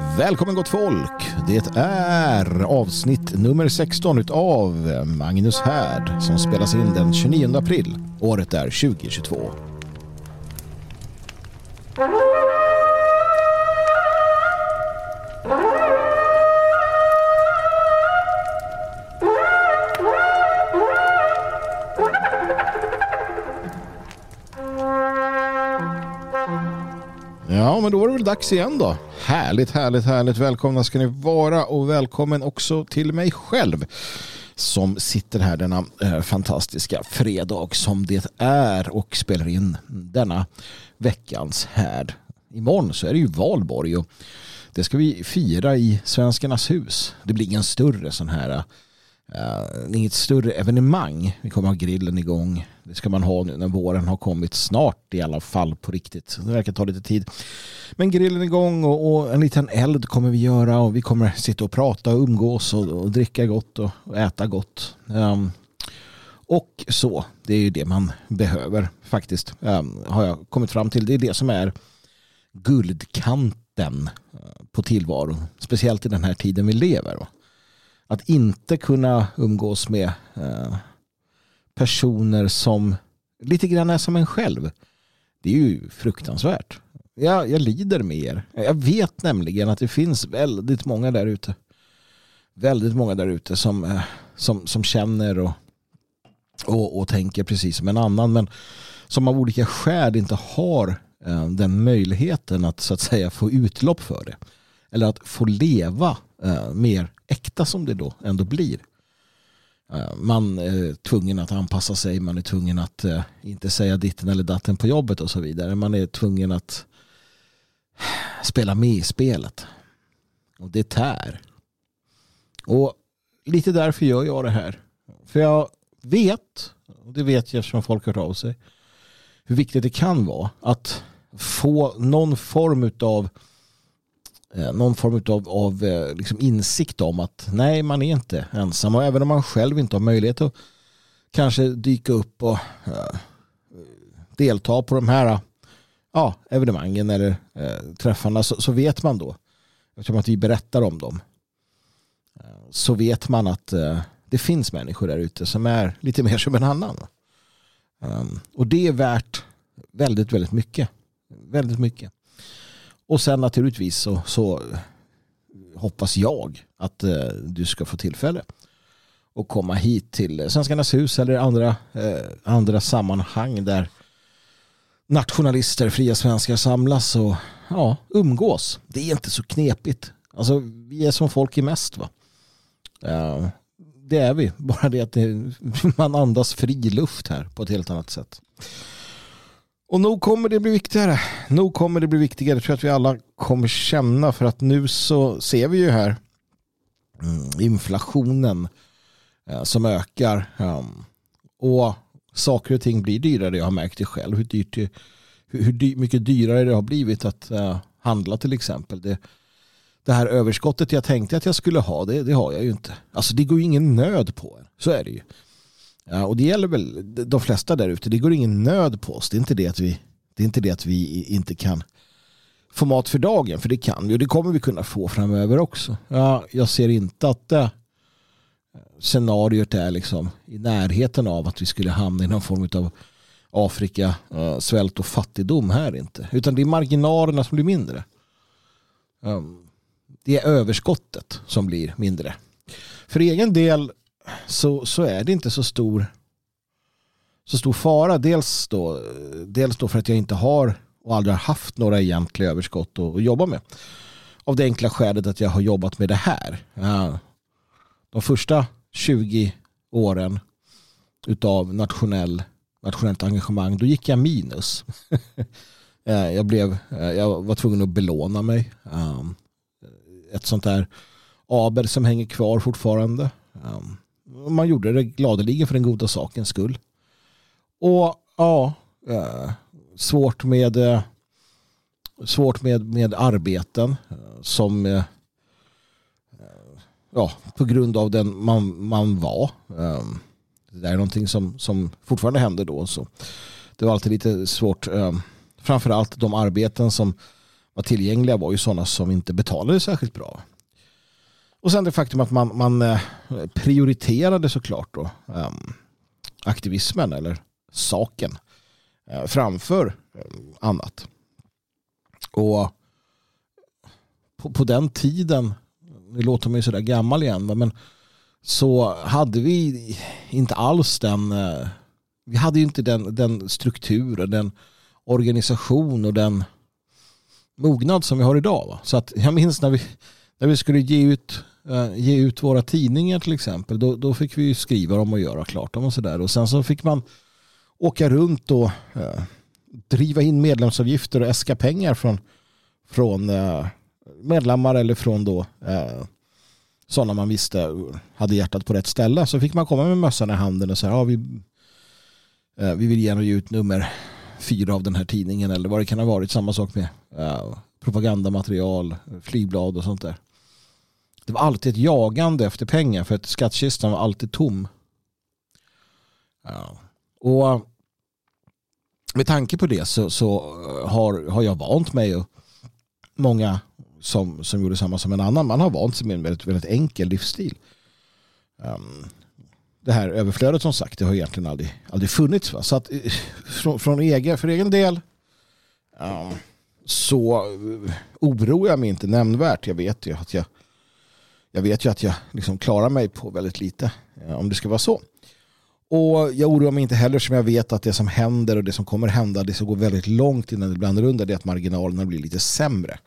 Välkommen gott folk! Det är avsnitt nummer 16 av Magnus Härd som spelas in den 29 april. Året är 2022. Dags igen då. Härligt, härligt, härligt. Välkomna ska ni vara och välkommen också till mig själv som sitter här denna eh, fantastiska fredag som det är och spelar in denna veckans härd. Imorgon så är det ju valborg och det ska vi fira i Svenskarnas hus. Det blir ingen större sån här Uh, inget större evenemang. Vi kommer ha grillen igång. Det ska man ha nu när våren har kommit snart i alla fall på riktigt. Det verkar ta lite tid. Men grillen är igång och, och en liten eld kommer vi göra och vi kommer sitta och prata och umgås och, och dricka gott och, och äta gott. Um, och så, det är ju det man behöver faktiskt. Um, har jag kommit fram till. Det är det som är guldkanten eh, på tillvaron. Speciellt i den här tiden vi lever. Va? att inte kunna umgås med uh, personer som lite grann är som en själv. Det är ju fruktansvärt. Jag, jag lider med er. Jag vet nämligen att det finns väldigt många där ute. Väldigt många där ute som, eh, som, som känner och, och, och tänker precis som en annan. Men som av olika skäl inte har eh, den möjligheten att så att säga få utlopp för det. Eller att få leva eh, mer äkta som det då ändå blir. Eh, man är tvungen att anpassa sig, man är tvungen att eh, inte säga ditten eller datten på jobbet och så vidare. Man är tvungen att spela med i spelet. Och det tär. Och lite därför gör jag det här. För jag vet, och det vet jag eftersom folk har hört av sig, hur viktigt det kan vara att få någon form av Eh, någon form av, av liksom insikt om att nej, man är inte ensam. Och även om man själv inte har möjlighet att kanske dyka upp och eh, delta på de här uh, evenemangen eller träffarna så, så, vet man då, eftersom att vi berättar om dem, så vet man att det finns människor där ute som är lite mer som en annan. Och det är värt väldigt, väldigt mycket. Väldigt mycket. Och sen naturligtvis så, så hoppas jag att eh, du ska få tillfälle att komma hit till Svenskarnas hus eller andra, eh, andra sammanhang där nationalister, fria svenskar samlas och ja, umgås. Det är inte så knepigt. Alltså, vi är som folk är mest. Va? Eh, det är vi. Bara det att det, man andas fri luft här på ett helt annat sätt. Och nog kommer det bli viktigare. Nog kommer det bli viktigare. Jag tror att vi alla kommer känna för att nu så ser vi ju här mm, inflationen eh, som ökar. Ehm, och saker och ting blir dyrare. Jag har märkt det själv hur, dyrt det, hur, mycket dyrare det har blivit att eh, handla till exempel. Det, det här överskottet jag tänkte att jag skulle ha, det, det har jag ju inte. Alltså det går ju ingen nöd på en. Så är det ju. Ja, och det gäller väl de flesta där ute. Det går ingen nöd på oss. Det är inte det att vi, det är inte det att vi inte kan få mat för dagen. För det kan vi och det kommer vi kunna få framöver också. Ja, jag ser inte att det, scenariot är liksom i närheten av att vi skulle hamna i någon form av Afrika, eh, svält och fattigdom här inte. Utan det är marginalerna som blir mindre. Ehm, det är överskottet som blir mindre. För egen del så, så är det inte så stor så stor fara. Dels då, dels då för att jag inte har och aldrig har haft några egentliga överskott att, att jobba med. Av det enkla skälet att jag har jobbat med det här. De första 20 åren utav nationell, nationellt engagemang, då gick jag minus. Eh, jag, blev, eh, jag var tvungen att belåna mig. Eh, ett sånt där aber som hänger kvar fortfarande man gjorde det gladeligen för den goda sakens skull. Och ja, eh, svårt med eh, svårt med, med arbeten eh, som ja, på grund av den man, man var. Det är någonting som, som fortfarande händer då. Så det var alltid lite svårt. Framförallt de arbeten som var tillgängliga var ju sådana som inte betalade särskilt bra. Och sen det faktum att man, man eh, prioriterade såklart då, um, aktivismen eller saken uh, framför um, annat. Och på, på den tiden, nu låter mig sådär gammal igen, men så hade vi inte alls den, uh, vi hade ju inte den, den strukturen, den organisation och den mognad som vi har idag. Va? Så att jag minns när vi, när vi skulle ge ut, Eh, ge ut våra tidningar till exempel. Då, då fick vi skriva dem och göra klart dem och sådär. Och sen så fick man åka runt och eh, driva in medlemsavgifter och äska pengar från, från eh, medlemmar eller från då eh, sådana man visste hade hjärtat på rätt ställe. Så fick man komma med mössan i handen och säga ja, vi, eh, vi vill gärna ge ut nummer fyra av den här tidningen eller vad det kan ha varit. Samma sak med propagandamaterial, flygblad och sånt där. Det var alltid ett jagande efter pengar för att skattkistan var alltid tom. Ja. och eh, med tanke på det så, så eh, har, har jag vant mig och många som, som gjorde samma som en annan. Man har vant sig med en väldigt, väldigt enkel livsstil. Um, det här överflödet som sagt, det har egentligen aldrig, aldrig funnits. Va? Så att eh, från, från egen, för egen del um, så oroar jag mig inte nämnvärt. Jag vet ju att jag, jag, vet ju att jag liksom klarar mig på väldigt lite eh, om det ska vara så. Och jag oroar mig inte heller som jag vet att det som händer och det som kommer hända det som går väldigt långt innan det blir annorlunda. Det är att marginalerna blir lite sämre.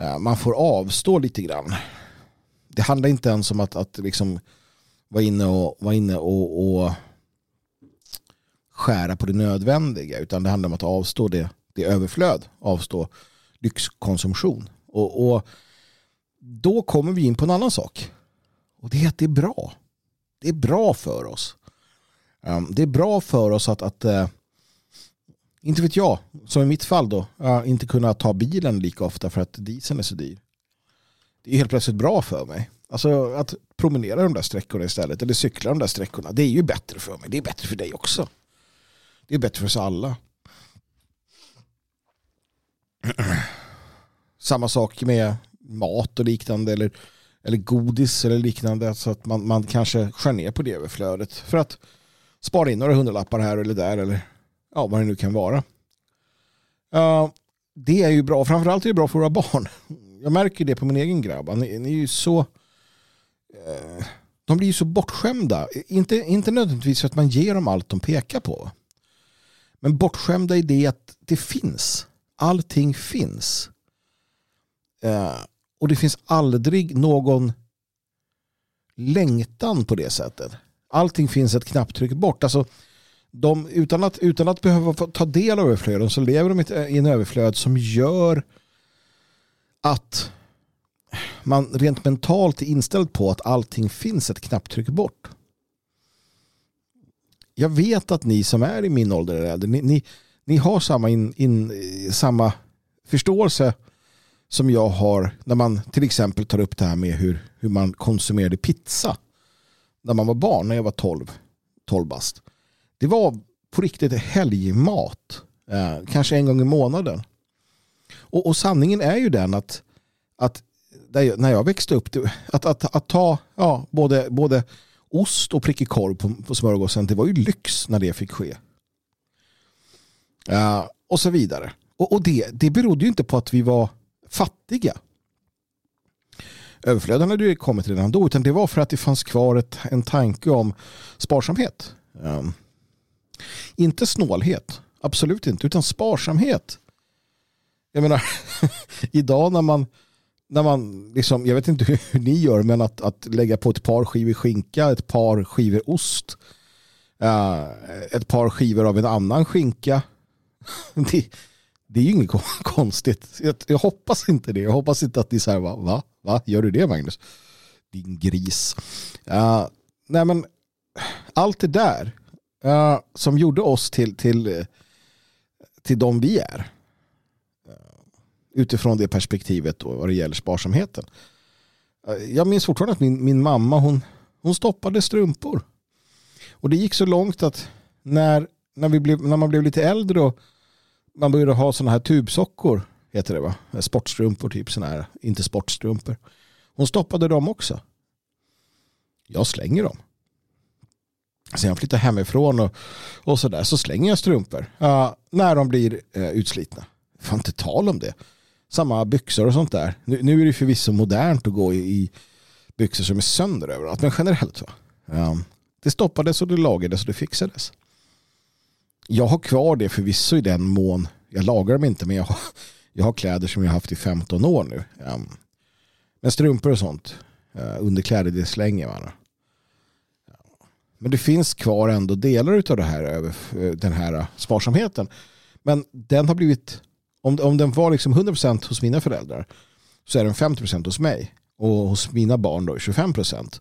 Eh, man får avstå lite grann. Det handlar inte ens om att, att liksom vara inne och, vara inne och, och skära på det nödvändiga utan det handlar om att avstå det, det överflöd, avstå lyxkonsumtion. Och, och då kommer vi in på en annan sak. Och det är att det är bra. Det är bra för oss. Ehm, det är bra för oss att, att eh, inte vet jag, som i mitt fall då, inte kunna ta bilen lika ofta för att dieseln är så dyr. Det är helt plötsligt bra för mig. Alltså att promenera de där sträckorna istället eller cykla de där sträckorna. Det är ju bättre för mig. Det är bättre för dig också. Det är bättre för oss alla. Samma sak med mat och liknande eller, eller godis eller liknande. Så att man, man kanske skär ner på det överflödet för att spara in några hundralappar här eller där eller ja, vad det nu kan vara. Uh, det är ju bra. Framförallt är det bra för våra barn. Jag märker det på min egen grabb. Ni, är ju så Uh, de blir ju så bortskämda. Inte, inte nödvändigtvis för att man ger dem allt de pekar på. Men bortskämda i det att det finns. Allting finns. Eh, och det finns aldrig någon längtan på det sättet. Allting finns ett knapptryck bort. Alltså, de, utan, att, utan att behöva ta del av överflöden så lever de i en överflöd som gör att man rent mentalt är inställd på att allting finns ett knapptryck bort. Jag vet att ni som är i min ålder eller äldre, ni, ni, ni har samma, in, in, samma förståelse som jag har när man till exempel tar upp det här med hur, hur man konsumerade pizza när man var barn, när jag var 12, 12 bast. Det var på riktigt helgmat, eh, kanske en gång i månaden. Och, och sanningen är ju den att, att jag, när jag växte upp, att, att, att ta ja, både, både ost och prickig korv på, på smörgåsen, det var ju lyx när det fick ske. Eh, och så vidare. Och, och det, det berodde ju inte på att vi var fattiga. Överflöden hade ju kommit redan då, utan det var för att det fanns kvar ett, en tanke om sparsamhet. Um, inte snålhet, absolut inte, utan sparsamhet. Jag menar, idag när man när man, liksom, jag vet inte hur ni gör, men att, att lägga på ett par skivor skinka, ett par skivor ost, uh, ett par skivor av en annan skinka. det, det är ju inget konstigt. Jag, jag, hoppas inte det. Jag hoppas inte att ni säger va? va? Va? Gör du det Magnus? Din gris. Uh, nej men allt det där uh, som gjorde oss till, till, till de vi är utifrån det perspektivet då, vad det gäller sparsamheten. Jag minns fortfarande att min, min mamma hon, hon stoppade strumpor. Och det gick så långt att när, när, vi blev, när man blev lite äldre och man började ha sådana här tubsockor heter det va? Sportstrumpor typ sådana här, inte sportstrumpor. Hon stoppade dem också. Jag slänger dem. Sen jag flyttar hemifrån och, och sådär så slänger jag strumpor. Uh, när de blir uh, utslitna. Får inte tal om det. Samma byxor och sånt där. Nu, nu är det förvisso modernt att gå i, i byxor som är sönder överallt. Men generellt va. Um, det stoppades och det lagades och det fixades. Jag har kvar det förvisso i den mån. Jag lagar dem inte men jag har, jag har kläder som jag har haft i 15 år nu. Ehm, um, men strumpor och sånt. Eh, uh, underkläder det slänger man. Men det finns kvar ändå delar av det här, eh, den här sparsamheten. Men den har blivit, om, om den var liksom 100% hos mina föräldrar så är den 50% hos mig. Och hos mina barn då 25%.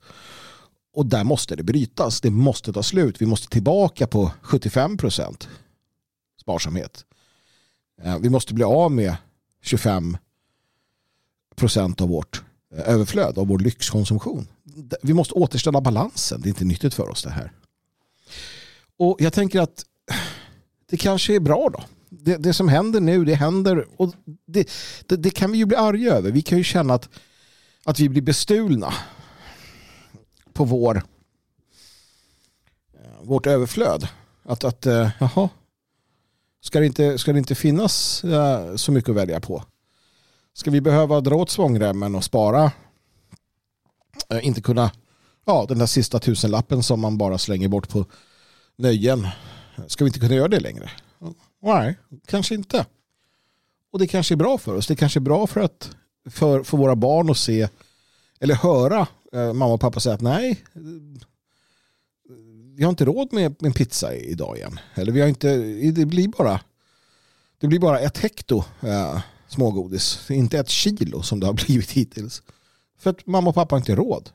Och där måste det brytas. Det måste ta slut. Vi måste tillbaka på 75% sparsamhet. Eh, vi måste bli av med 25% av vårt eh, överflöd, av vår lyxkonsumtion vi måste återställa balansen. Det är inte nyttigt för oss det här. Och jag tänker att det kanske är bra då. Det, det som händer nu, det händer och det, det, det, kan vi ju bli arga över. Vi kan ju känna att, att vi blir bestulna på vår vårt överflöd. Att, att eh, jaha, ska det inte, ska det inte finnas uh, så mycket att välja på? Ska vi behöva dra åt svångremmen och spara Eh, inte kunna, ja den där sista tusenlappen som man bara slänger bort på nöjen. Ska vi inte kunna göra det längre? Nej, kanske inte. Och det kanske är bra för oss. Det kanske är bra för, att, för, för våra barn att se eller höra eh, Eh, mamma och pappa säger att nej, vi har inte råd med en pizza idag igen. Eller vi har inte, det blir bara, det blir bara ett hekto eh, smågodis. Inte ett kilo som det har blivit hittills. För att mamma och pappa inte har råd.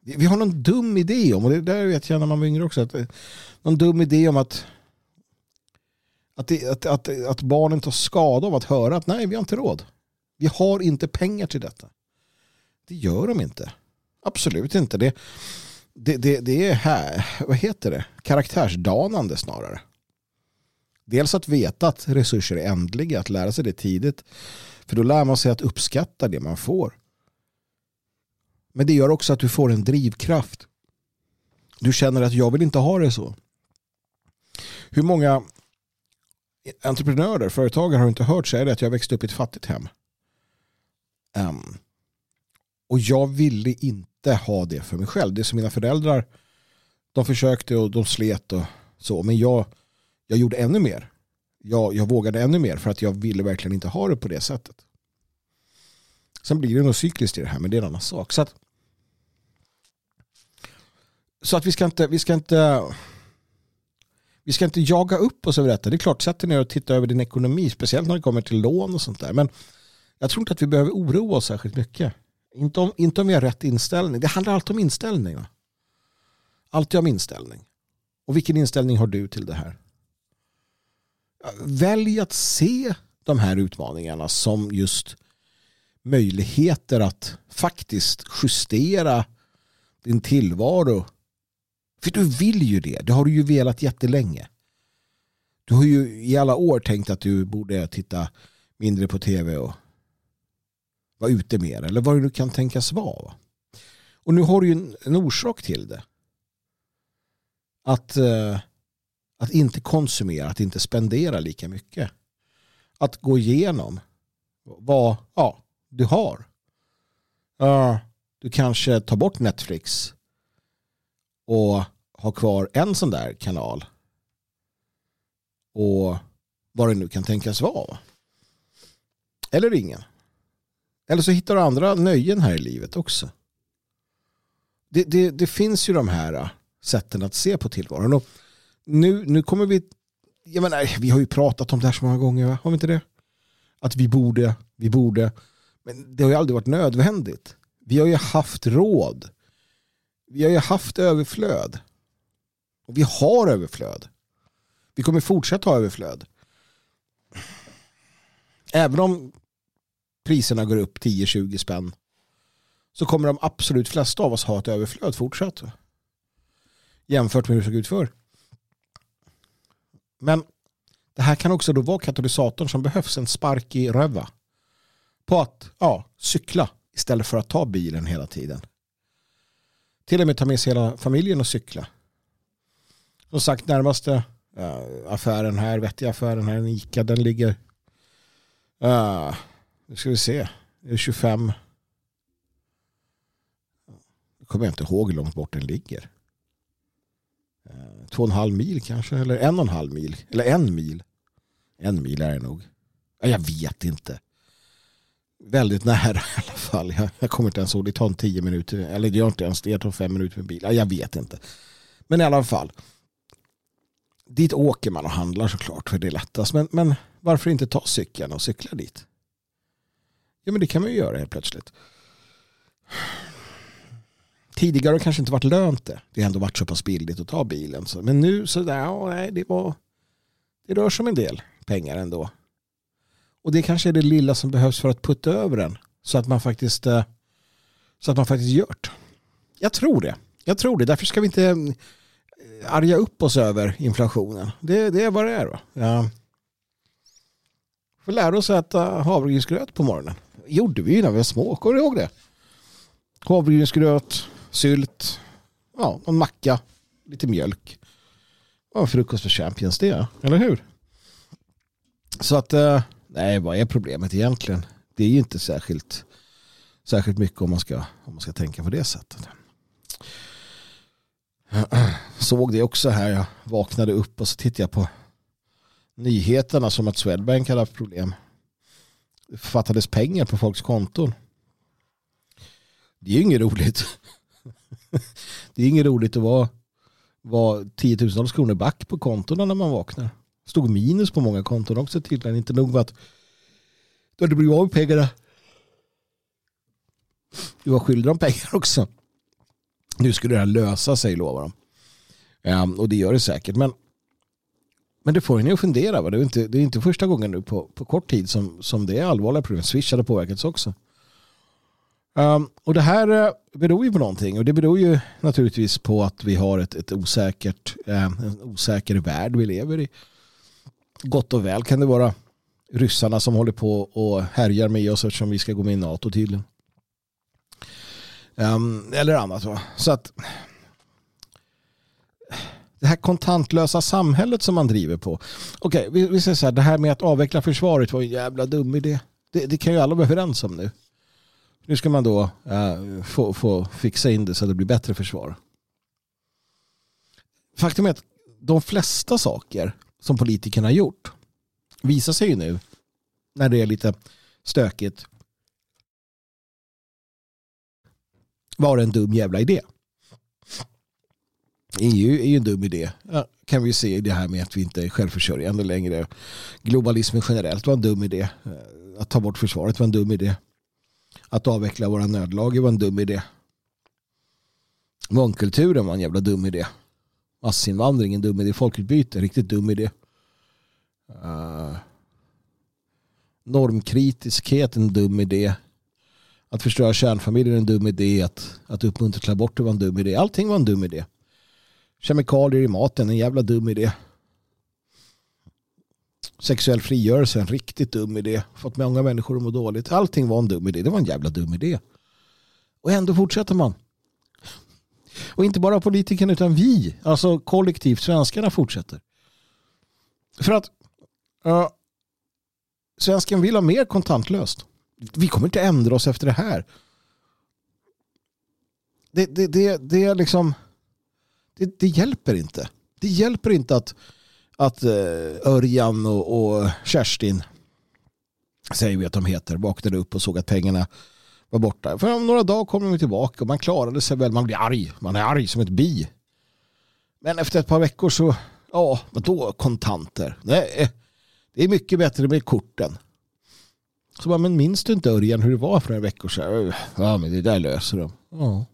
Vi har någon dum idé om, och det där vet jag när man var yngre också, att, eh, någon dum idé om att, att, det, att, att, att barnen tar skada av att höra att nej, vi har inte råd. Vi har inte pengar till detta. Det gör de inte. Absolut inte. Det, det, det, det är här, vad heter det? karaktärsdanande snarare. Dels att veta att resurser är ändliga, att lära sig det tidigt. För då lär man sig att uppskatta det man får. Men det gör också att du får en drivkraft. Du känner att jag vill inte ha det så. Hur många entreprenörer, företagare har inte hört säga det att jag växte upp i ett fattigt hem. Um, och jag ville inte ha det för mig själv. Det som mina föräldrar, de försökte och de slet och så. Men jag, jag gjorde ännu mer jag, jag vågade ännu mer för att jag ville verkligen inte ha det på det sättet. Sen blir det nog cykliskt i det här, men det är en annan sak. Så att, så att vi ska inte, vi ska inte vi ska inte jaga upp oss över detta. Det är klart, sätt dig ner och titta över din ekonomi, speciellt när det kommer till lån och sånt där. Men jag tror inte att vi behöver oroa oss särskilt mycket. Inte om, inte om vi har rätt inställning. Det handlar alltid om inställning. Alltid om inställning. Och vilken inställning har du till det här? välj att se de här utmaningarna som just möjligheter att faktiskt justera din tillvaro. För du vill ju det. Det har du ju velat jättelänge. Du har ju i alla år tänkt att du borde titta mindre på tv och vara ute mer. Eller vad det nu kan tänkas vara. Och nu har du ju en, en orsak till det. Att eh, att inte konsumera, att inte spendera lika mycket. Att gå igenom vad ja, du har. Uh, du kanske tar bort Netflix och har kvar en sån där kanal. Och vad det nu kan tänkas vara. Eller ingen. Eller så hittar du andra nöjen här i livet också. Det, det, det finns ju de här äh, sätten att se på tillvaron. Och nu, nu kommer vi, jag menar, vi har ju pratat om det här så många gånger, va? har vi inte det? Att vi borde, vi borde, men det har ju aldrig varit nödvändigt. Vi har ju haft råd. Vi har ju haft överflöd. Och vi har överflöd. Vi kommer fortsätta ha överflöd. Även om priserna går upp 10-20 spänn så kommer de absolut flesta av oss ha ett överflöd fortsatt. Jämfört med hur det såg ut förr. Men Det här kan också då vara katalysatorn som behövs, en spark i röva. På att ja, cykla istället för att ta bilen hela tiden. Till och med ta med sig hela familjen och cykla. Som sagt, närmaste eh, affären här, vettiga affären här, en Ica, den ligger, uh, nu ska vi se, det är 25, jag kommer inte ihåg hur långt bort den ligger. Eh, två och en halv mil kanske, eller en och en halv mil, eller en mil. En mil är det nog. Jag vet inte. Väldigt nära i alla fall. Jag, jag kommer inte ens ihåg. Det tar en tio minuter. Eller det gör inte ens det. Det tar fem minuter med bil. Jag vet inte. Men i alla fall. Dit åker man och handlar såklart. För det är lättast. Men, men varför inte ta cykeln och cykla dit? Ja men det kan man ju göra helt plötsligt. Tidigare har det kanske inte varit lönt det. Det har ändå varit så pass billigt att ta bilen. Men nu så där, ja, nej, det var det rör sig om en del pengar ändå. Och det kanske är det lilla som behövs för att putta över den. Så att man faktiskt, eh, så att man faktiskt gör det. Jag tror det. Jag tror det. Därför ska vi inte eh, arga upp oss över inflationen. Det, det är vad det är. Då. Ja. får lära oss att äta havregrynsgröt på morgonen. Gjorde vi när vi var små. Kommer du ihåg det? Havregrynsgröt, sylt, ja, en macka, lite mjölk. Ja, frukost för Champions det, eller hur? Så att, eh, nej, vad är problemet egentligen? Det är ju inte särskilt, särskilt mycket om man, ska, om man ska tänka på det sättet. Såg det också här, jag vaknade upp och så tittade jag på nyheterna som att Swedbank hade haft problem. Det fattades pengar på folks konton. Det är ju inget roligt. Det är inget roligt att vara var tiotusentals kronor back på kontona när man vaknar. Stod minus på många konton också tydligen. Inte nog med att du hade blivit av med pengarna. Du var skyldig dem pengar också. Nu skulle det här lösa sig lovar de. Um, och det gör det säkert. Men, men det får en att fundera. Va? Det, är inte, det är inte första gången nu på, på kort tid som, som det är allvarliga problem. Swish hade påverkats också. Um, och det här eh, beror ju på någonting och det beror ju naturligtvis på att vi har ett, ett osäkert, ehm, en osäker värld vi lever i. Gott och väl kan det vara ryssarna som håller på och härjar med oss eftersom vi ska gå med i NATO tydligen. Um, eller annat va. Så att det här kontantlösa samhället som man driver på. Okej, okay, vi, vi säger så här, det här med att avveckla försvaret var en jävla dum idé. Det, det kan ju alla vara överens om nu. Nu ska man då äh, få, få fixa in det så att det blir bättre försvar. Faktum är att de flesta saker som politikerna har gjort visar sig ju nu när det är lite stökigt var en dum jävla idé. EU är ju en dum idé. Ja, kan vi se i det här med att vi inte är självförsörjande längre. Globalismen generellt var en dum idé. Eh, att ta bort försvaret var en dum idé. Att avveckla våra nödlager var en dum idé. Mångkulturen var en jävla dum idé. Massinvandring en dum idé. Folkutbyte, riktigt dum idé. Uh, normkritiskhet en dum idé. Att förstöra kärnfamiljen en dum idé. Att, att uppmuntra till aborter var en dum idé. Allting var en dum idé. Kemikalier i maten en jävla dum idé. Sexuell frigörelse, en riktigt dum idé. Fått många människor att må dåligt. Allting var en dum idé. Det var en jävla dum idé. Och ändå fortsätter man. Och inte bara politikerna utan vi, alltså kollektivt, svenskarna fortsätter. För att uh, svensken vill ha mer kontantlöst. Vi kommer inte ändra oss efter det här. Det, det, det, det är liksom det, det hjälper inte. Det hjälper inte att att eh, Örjan och, och Kerstin, säger vi att de heter, vaknade upp och såg att pengarna var borta. För om några dagar kommer de tillbaka och man klarade sig väl. Man blir arg. Man är arg som ett bi. Men efter ett par veckor så, ja, då kontanter? Nej, det är mycket bättre med korten. Så bara, men minns du inte Örjan hur det var för några veckor sedan? Ja, men det där löser de. Ja.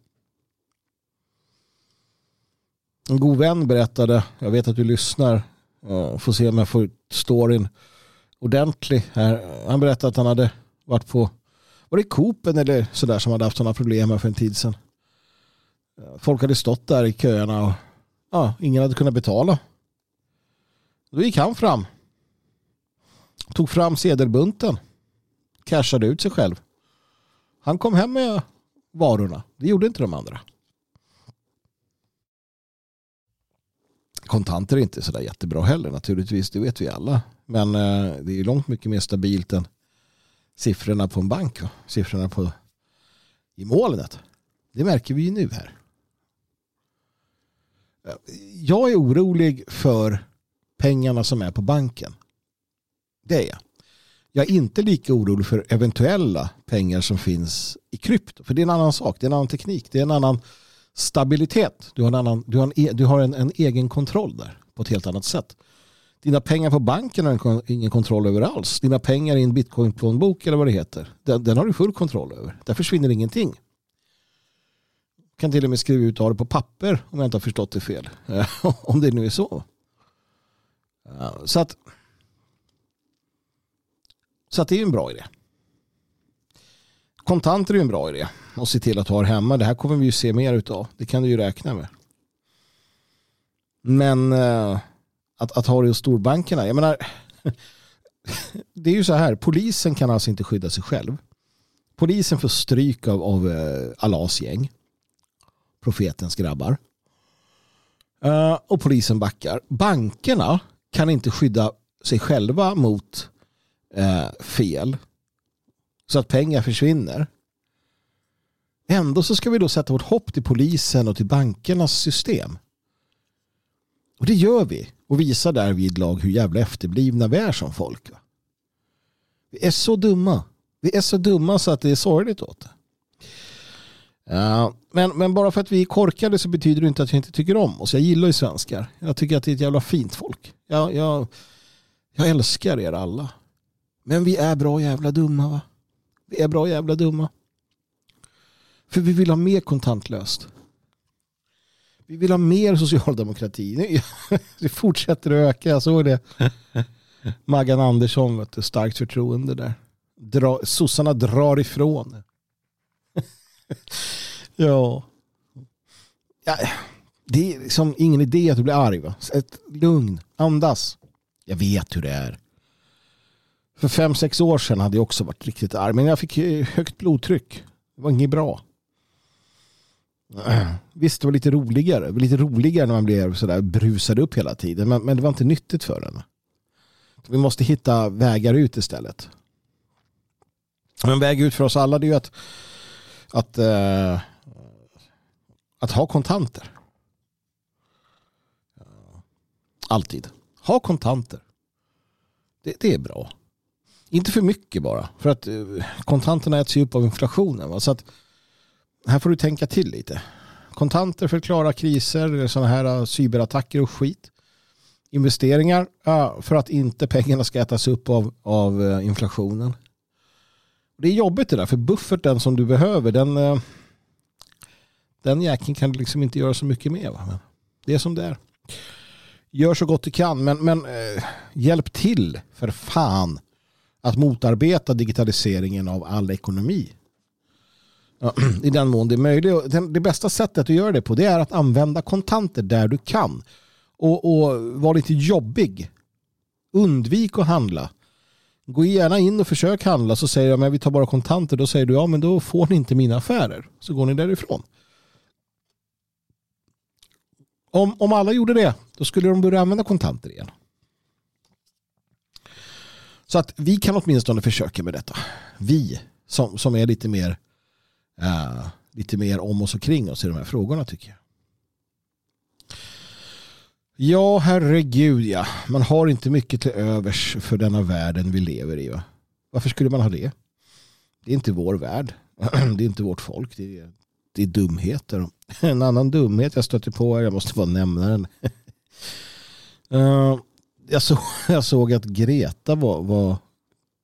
En god vän berättade, jag vet att du lyssnar, eh, Får se om jag får ut storyn ordentlig här. Han berättade att han hade varit på var det Coopen eller sådär som hade haft sådana problem för en tid sedan. Eh, folk hade stått där i köerna och ja, ingen hade kunnat betala. Då gick han fram Tog fram sedelbunten. Cashade ut sig själv. Han kom hem med varorna. Det gjorde inte de andra. Kontanter är inte sådär jättebra heller naturligtvis. Det vet vi alla. Men eh, det är långt mycket mer stabilt än siffrorna på en bank. Siffrorna på, i molnet. Det märker vi ju nu här. Jag är orolig för pengarna som är på banken. Det är jag. Jag är inte lika orolig för eventuella pengar som finns i krypto. För det är en annan sak. Det är en annan teknik. Det är en annan stabilitet. Du har en, annan, du har en, e, du har en, en egen kontroll där på ett helt annat sätt. Dina pengar på banken har ingen kontroll över alls. Dina pengar i en bitcoin-plånbok eller vad det heter. Den, den, har du full kontroll över. Där försvinner ingenting. Du kan till och med skriva ut av det på papper om jag inte har förstått det fel. om det nu är så. Så att, så att det är en bra idé. Kontanter är ju en bra idé. Och se till att ha det hemma. Det här kommer vi ju se mer utav. Det kan du ju räkna med. Men eh, att, att ha det hos storbankerna. Jag menar, det är ju så här. Polisen kan alltså inte skydda sig själv. Polisen får stryk av, av eh, Allahs gäng. Profetens grabbar. Eh, och polisen backar. Bankerna kan inte skydda sig själva mot eh, fel. Så att pengar försvinner. Ändå så ska vi då sätta vårt hopp till polisen och till bankernas system. Och det gör vi. Och visar där vid lag hur jävla efterblivna vi är som folk. Vi är så dumma. Vi är så dumma så att det är sorgligt åt det. Ja, men, men bara för att vi är korkade så betyder det inte att jag inte tycker om oss. Jag gillar ju svenskar. Jag tycker att det är ett jävla fint folk. Jag, jag, jag älskar er alla. Men vi är bra jävla dumma va? Vi är bra jävla dumma. För vi vill ha mer kontantlöst. Vi vill ha mer socialdemokrati. Det fortsätter att öka. Jag såg det. Maggan Andersson, vet du, starkt förtroende där. Dra, sossarna drar ifrån. ja. ja. Det är liksom ingen idé att du blir arg. Va? Ett lugn, andas. Jag vet hur det är. För fem, sex år sedan hade jag också varit riktigt arg. Men jag fick eh, högt blodtryck. Det var inget bra. Eh, visst, det var lite roligare. Det var lite roligare när man blev sådär brusad upp hela tiden. Men, men det var inte nyttigt för en. Vi måste hitta vägar ut istället. En väg ut för oss alla det är ju att, att, uh, att ha kontanter. Alltid. Ha kontanter. Det, det, är bra. Inte för mycket bara. För att eh, kontanterna äts ju upp av inflationen. Va? Så att här får du tänka till lite. Kontanter för att klara kriser, sådana här eh, cyberattacker och skit. Investeringar för att inte pengarna ska ätas upp av, av eh, inflationen. Det är jobbigt det där, för bufferten som du behöver, den, den jäkeln kan du liksom inte göra så mycket med. Va? Det är som det är. Gör så gott du kan, men, men eh, hjälp till för fan att motarbeta digitaliseringen av all ekonomi. I den mån det är möjligt. Det bästa sättet att göra det på det är att använda kontanter där du kan. Och, och var lite jobbig. Undvik att handla. Gå gärna in och försök handla så säger jag, men vi tar bara kontanter. Då säger du ja men då får ni inte mina affärer. Så går ni därifrån. Om, om alla gjorde det då skulle de börja använda kontanter igen. Så att vi kan åtminstone försöka med detta. Vi som, som är lite mer uh, lite mer om oss och kring oss i de här frågorna tycker jag. Ja, herregud ja. Man har inte mycket till övers för denna världen vi lever i. Va? Varför skulle man ha det? Det är inte vår värld. Det är inte vårt folk. Det är, det är dumheter. En annan dumhet jag stötte på, jag måste bara nämna den. Uh, jag, såg, jag såg att Greta var, var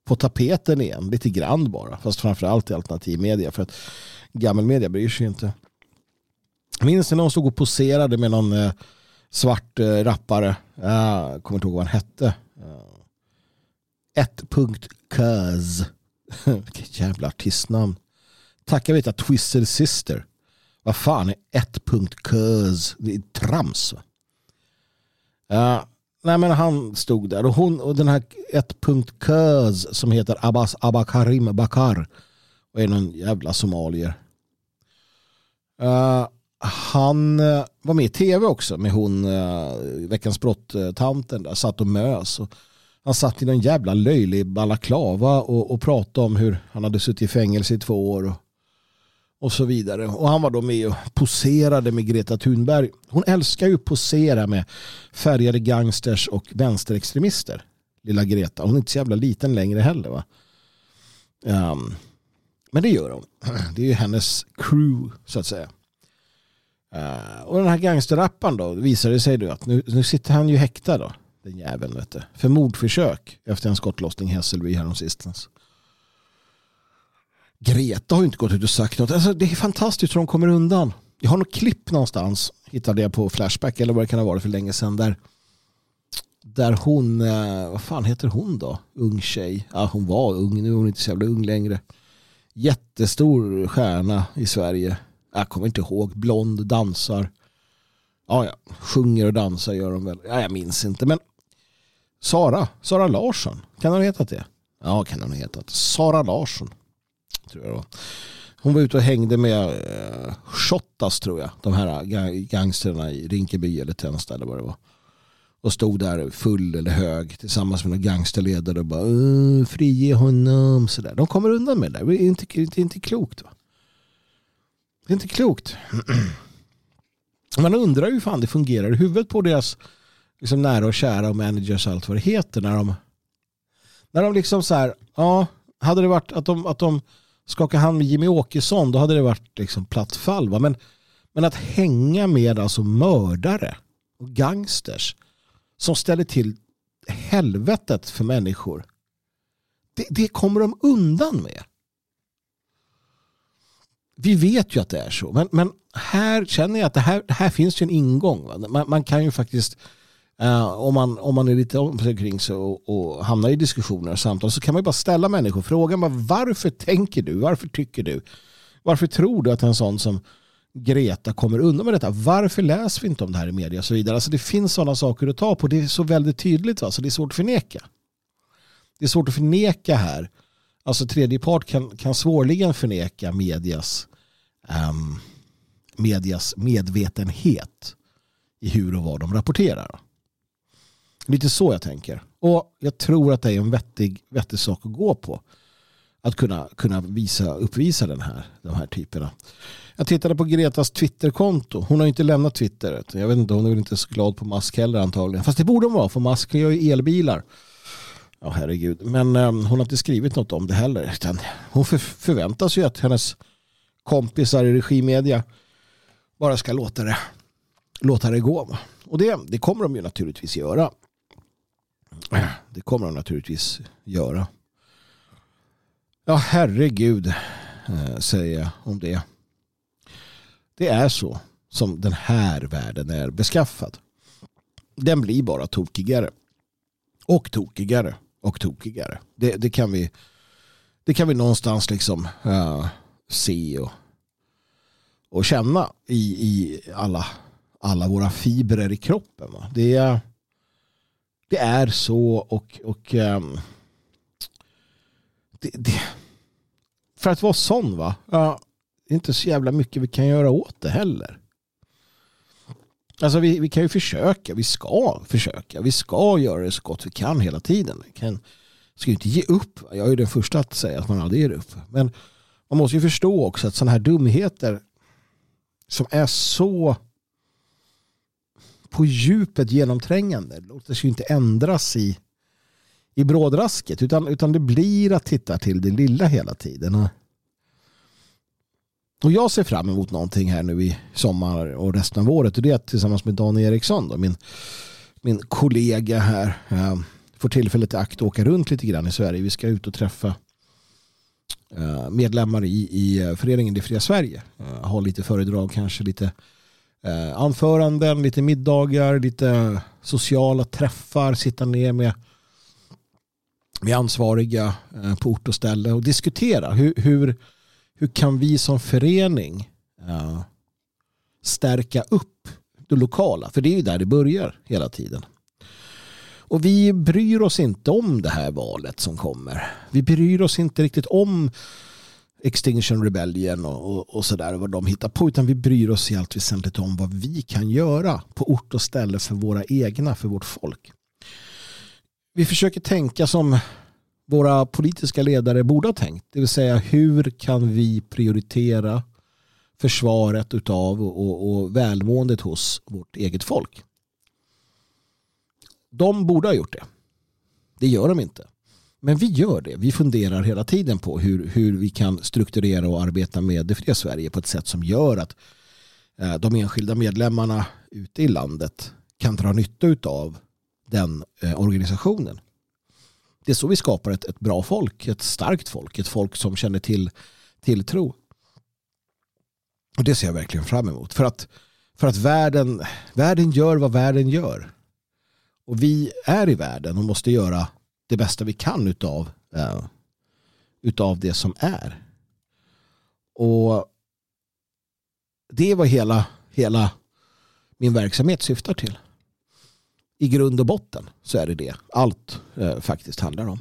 på tapeten igen, lite grann bara. Fast framförallt i alternativ media. För att gammelmedia bryr sig inte. Minns ni när hon stod och poserade med någon eh, svart eh, rappare? Jag kommer inte ihåg vad han hette. Eh, ett punkt Cuz. Vilket jävla artistnamn. Tacka vet jag Twisted Sister. Vad fan är ett punkt Cuz? Det är trams. Nej men han stod där och, hon, och den här 1.kös som heter Abbas Abakarim Bakar och är någon jävla somalier. Uh, han uh, var med i tv också med hon uh, Veckans brott-tanten där, satt och mös. Och han satt i någon jävla löjlig balaklava och, och pratade om hur han hade suttit i fängelse i två år. Och, och så vidare. Och han var då med och poserade med Greta Thunberg. Hon älskar ju att posera med färgade gangsters och vänsterextremister. Lilla Greta. Hon är inte så jävla liten längre heller va. Um, men det gör hon. Det är ju hennes crew så att säga. Uh, och den här gangsterrapparen då visade sig då att nu, nu sitter han ju häktad då. Den jäveln vet du. För mordförsök efter en skottlossning i Hässelby häromsistens. Greta har inte gått ut och sagt något. Alltså, det är fantastiskt hur de kommer undan. Jag har något klipp någonstans. Hittade jag på Flashback eller vad det kan ha varit för länge sedan. Där, där hon, eh, vad fan heter hon då? Ung tjej. Ja, hon var ung, nu är hon inte så jävla ung längre. Jättestor stjärna i Sverige. Jag kommer inte ihåg. Blond, dansar. Ja, ja. Sjunger och dansar gör de väl. Ja, jag minns inte. Men Sara, Sara Larsson. Kan hon ha hetat det? Ja, kan hon ha hetat. Sara Larsson tror jag Hon var ute och hängde med eh, Shottaz tror jag. De här gangsterna i Rinkeby eller Tensta eller vad det var. Och stod där full eller hög tillsammans med några gangsterledare och bara frige honom. Så där. De kommer undan med det. Det är inte, det är inte klokt. Va? Det är inte klokt. Man undrar hur fan det fungerar i huvudet på deras liksom nära och kära och managers och allt vad det heter. När de, när de liksom så här, ja, hade det varit att de, att de skaka hand med Jimmy Åkesson då hade det varit liksom platt fall. Va? Men, men att hänga med alltså mördare och gangsters som ställer till helvetet för människor. Det, det kommer de undan med. Vi vet ju att det är så. Men, men här känner jag att det här, här finns ju en ingång. Man, man, kan ju faktiskt Uh, om, man, om man är lite omkring sig och, och hamnar i diskussioner och samtal så kan man ju bara ställa människor frågan bara, varför tänker du? Varför tycker du? Varför tror du att en sån som Greta kommer undan med detta? Varför läser vi inte om det här i media och så vidare? Alltså det finns sådana saker att ta på. Det är så väldigt tydligt va? så det är svårt att förneka. Det är svårt att förneka här. Alltså tredje part kan, kan svårligen förneka medias, um, medias medvetenhet i hur och vad de rapporterar. Lite så jag tänker. Och jag tror att det är en vettig, vettig sak att gå på. Att kunna, kunna visa, uppvisa den här, de här typerna. Jag tittade på Gretas Twitterkonto. Hon har inte lämnat Twitter. Jag vet inte, hon är väl inte så glad på Musk heller antagligen. Fast det borde hon vara, för Musk gör ju elbilar. Ja, herregud. Men eh, hon har inte skrivit något om det heller. Utan hon för, förväntas ju att hennes kompisar i regimedia bara ska låta det, låta det gå. Och det, det kommer de ju naturligtvis göra. Det kommer han naturligtvis göra. Ja, herregud, eh, säger jag om det. Det är så som den här världen är beskaffad. Den blir bara tokigare. Och tokigare. Och tokigare. Det, det kan, vi, det kan vi någonstans liksom uh, se och, och känna i, i alla, alla våra fibrer i kroppen. Va? Det är det är så och, och um, det, det, för att vara sån va, ja, det är inte så jävla mycket vi kan göra åt det heller. Alltså vi, vi kan ju försöka, vi ska försöka, vi ska göra det så gott vi kan hela tiden. Vi kan, ska ju inte ge upp. Jag är den första att säga att man aldrig ger upp. Men man måste ju förstå också att sådana här dumheter som är så på djupet genomträngande. Det låter sig inte ändras i, i brådrasket utan, utan det blir att titta till det lilla hela tiden. Och jag ser fram emot någonting här nu i sommar och resten av året och det är att tillsammans med Dan Eriksson, då, min, min kollega här, äh, får tillfället i akt att åka runt lite grann i Sverige. Vi ska ut och träffa äh, medlemmar i, i eh, föreningen Det fria Sverige. Äh, ha lite föredrag, kanske lite eh, anföranden, lite middagar, lite sociala träffar, sitta ner med, med ansvariga eh, på ort och ställe och diskutera hur, hur, hur kan vi som förening eh, stärka upp det lokala? För det är ju där det börjar hela tiden. Och vi bryr oss inte om det här valet som kommer. Vi bryr oss inte riktigt om Extinction Rebellion och, och, och sådär vad de hittar på utan vi bryr oss i allt väsentligt om vad vi kan göra på ort och ställe för våra egna, för vårt folk. Vi försöker tänka som våra politiska ledare borde ha tänkt. Det vill säga hur kan vi prioritera försvaret utav och, och, och välmåendet hos vårt eget folk. De borde ha gjort det. Det gör de inte. Men vi gör det. Vi funderar hela tiden på hur, hur vi kan strukturera och arbeta med det fria Sverige på ett sätt som gör att eh, de enskilda medlemmarna ute i landet kan dra nytta av den eh, organisationen. Det är så vi skapar ett, ett bra folk, ett starkt folk, ett folk som känner till tilltro. Och det ser jag verkligen fram emot. För att, för att världen, världen gör vad världen gör. Och vi är i världen och måste göra det bästa vi kan utav, uh, utav det som är. Och det är vad hela, hela min verksamhet syftar till. I grund och botten så är det det allt uh, faktiskt handlar om.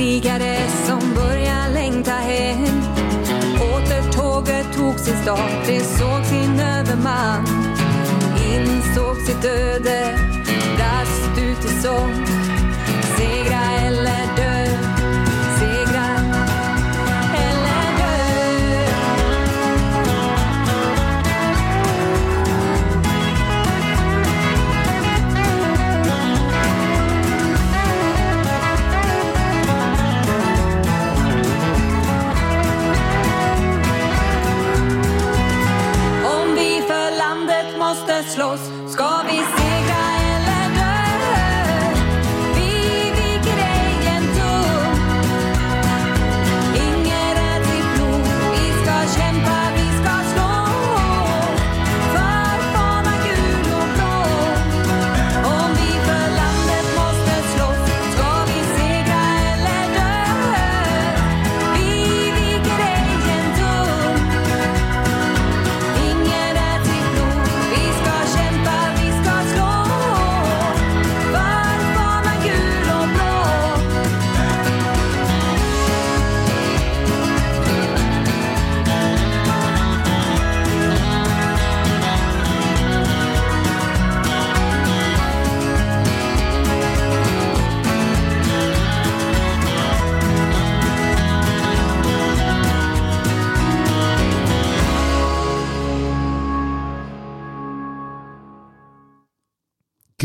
krigare som börjar längta hem. Återtåget tog sin start, det såg sin överman. Insåg sitt öde, Brast ut i sång. Segra close.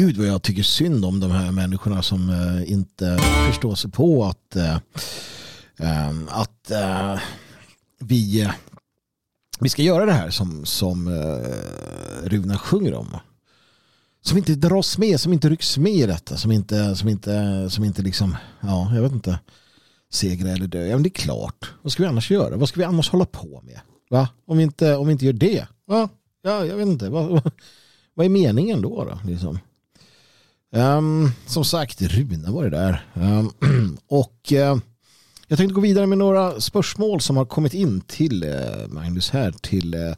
Gud vad jag tycker synd om de här människorna som eh, inte förstår sig på att, eh, eh att eh, vi, eh, vi ska göra det här som, som eh, Runa sjunger om. Som inte dras med, som inte rycks med i detta, som inte, som inte, som inte liksom, ja, jag vet inte, segra eller dö. Ja, men det är klart. Vad ska vi annars göra? Vad ska vi annars hålla på med? Va? Om, vi inte, om vi inte gör det? Va? Ja, jag vet inte. Vad, vad är meningen då? då liksom? Um, som sagt, Rune var det där. Um, och uh, jag tänkte gå vidare med några spörsmål som har kommit in till uh, Magnus här till uh,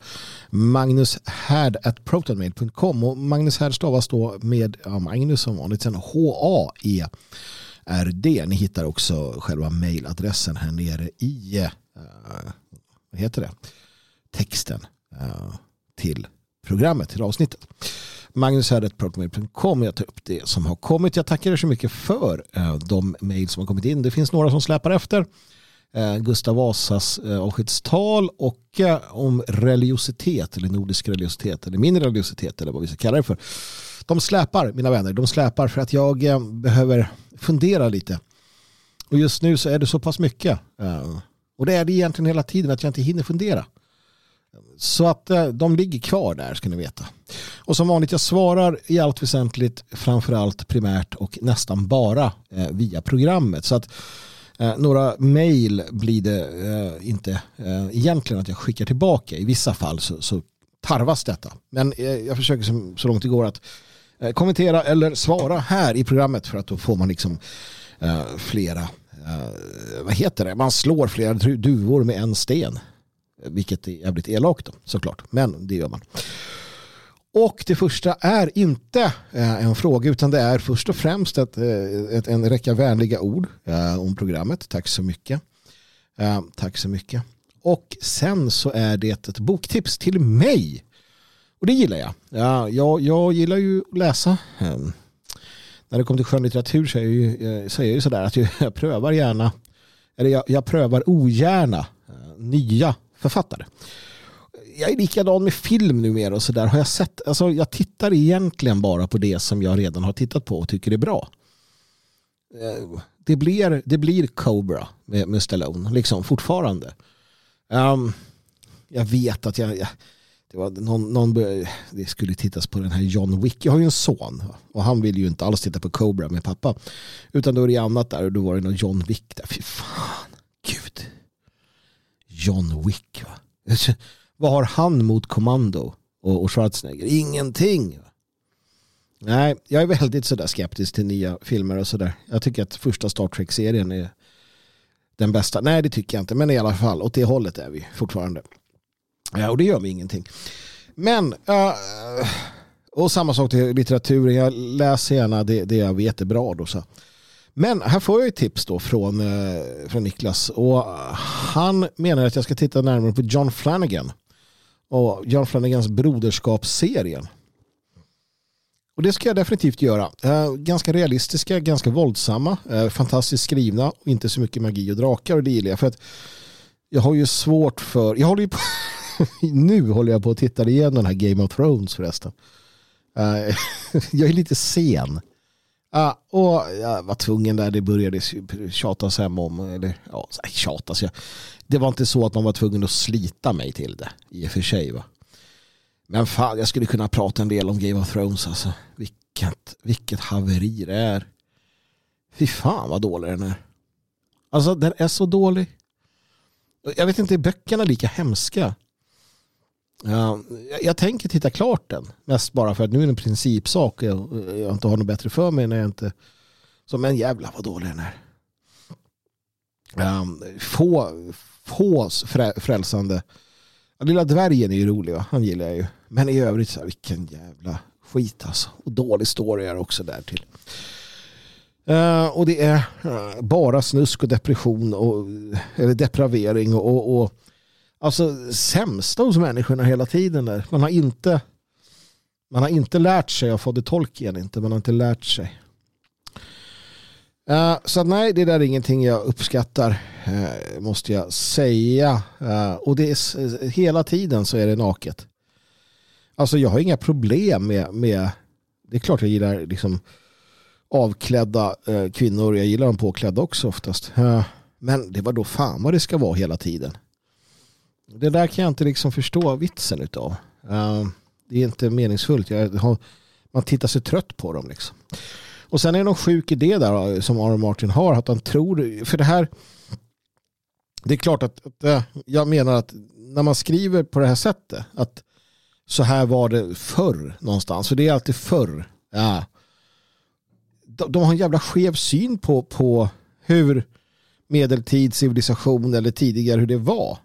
Magnus Härd at protonmail.com och Magnus Härd stavas då med ja, Magnus som vanligt sen H-A-E-R-D. Ni hittar också själva mailadressen här nere i uh, vad heter det? texten till programmet, till avsnittet. Magnusherret.com. Jag tar upp det som har kommit. Jag tackar er så mycket för eh, de mejl som har kommit in. Det finns några som släpar efter. Eh, Gustav Vasas eh, avskedstal och om religiositet eller nordisk religiositet eller min religiositet eller vad vi ska kalla det för. De släpar mina vänner. De släpar för att jag behöver fundera lite. Och just nu så är det så pass mycket. Och det är det egentligen hela tiden att jag inte hinner fundera. Så att eh, de ligger kvar där ska ni veta. Och som vanligt jag svarar i allt väsentligt framförallt primärt och nästan bara eh, via programmet. Så att eh, några mejl blir det eh, inte eh, egentligen att jag skickar tillbaka. I vissa fall så, så tarvas detta. Men jag försöker så långt det går att kommentera eller svara här i programmet för att då får man liksom flera, vad heter det, man slår flera duvor med en sten. Vilket är jävligt elakt då, såklart. Men det gör man. Och det första är inte eh, en fråga utan det är först och främst ett, eh, ett, en räcka vänliga ord eh, om programmet. Tack så mycket. Tack så mycket. Och sen så är det ett boktips till mig. Och det gillar jag. Ja, jag, jag gillar ju att läsa. Ehm, när det kommer till skönlitteratur så är jag ju, så är jag ju sådär att jag prövar gärna, eller jag, jag prövar ogärna nya författare. Jag är likadan med film numera och sådär. Har jag sett, alltså jag tittar egentligen bara på det som jag redan har tittat på och tycker är bra. Eh, det blir, det blir Cobra med, med Stallone, liksom fortfarande. Um, jag vet att jag, jag det, var någon, någon det skulle tittas på den här John Wick. Jag har ju en son och han vill ju inte alls titta på Cobra med pappa. Utan då är det annat där och då var det någon John Wick där. Fy fan. John Wick. Va? Vad har han mot Kommando och, och Schwarzenegger? Ingenting. Va? Nej, jag är väldigt sådär skeptisk till nya filmer och sådär. Jag tycker att första Star Trek-serien är den bästa. Nej, det tycker jag inte. Men i alla fall, åt det hållet är vi fortfarande. Ja, och det gör mig ingenting. Men, uh, och samma sak till litteraturen. Jag läser gärna det, det jag vet är bra. Då, så. Men här får jag ett tips då från, eh, från Niklas. Och han menar att jag ska titta närmare på John Flanagan. Och John Flanagans broderskapsserien. Och det ska jag definitivt göra. Eh, ganska realistiska, ganska våldsamma, eh, fantastiskt skrivna. Och inte så mycket magi och drakar och det gillar jag. För att jag har ju svårt för... Jag håller ju på, nu håller jag på att titta igenom den här Game of Thrones förresten. Jag är lite sen. Ja, och jag var tvungen där, det började tjatas hem om, eller ja, tjatas jag. Det var inte så att man var tvungen att slita mig till det, i och för sig va. Men fan, jag skulle kunna prata en del om Game of Thrones alltså. Vilket, vilket haveri det är. Fy fan vad dålig den är. Alltså den är så dålig. Jag vet inte, är böckerna lika hemska? Ja, jag tänker titta klart den. Mest bara för att nu är det en principsak. Jag, jag inte har något bättre för mig när jag inte... Som en jävla vad dålig den är. Um, få, få frälsande. Lilla dvärgen är ju rolig va? Han gillar jag ju. Men i övrigt så här, vilken jävla skit alltså. Och dålig story är också där till. Uh, och det är uh, bara snusk och depression och eller depravering och, och, och alltså, sämsta hos människorna hela tiden. Där. Man, har inte, man har inte lärt sig av Fodde Tolkien, inte. man har inte lärt sig. Uh, så nej, det där är ingenting jag uppskattar, uh, måste jag säga. Uh, och det är, hela tiden så är det naket. Alltså jag har inga problem med, med det är klart jag gillar liksom avklädda kvinnor. Jag gillar dem påklädda också oftast. Men det var då fan vad det ska vara hela tiden. Det där kan jag inte liksom förstå vitsen utav. Uh, det är inte meningsfullt. Jag har, man tittar sig trött på dem. Liksom. Och sen är det någon sjuk idé där eh, som Aron Martin har. Att han tror, för det här, det är klart att, att eh, jag menar att när man skriver på det här sättet, att så här var det förr någonstans. För det är alltid förr. Ja. De, de har en jävla skev syn på, på hur medeltidscivilisation eller tidigare hur det var.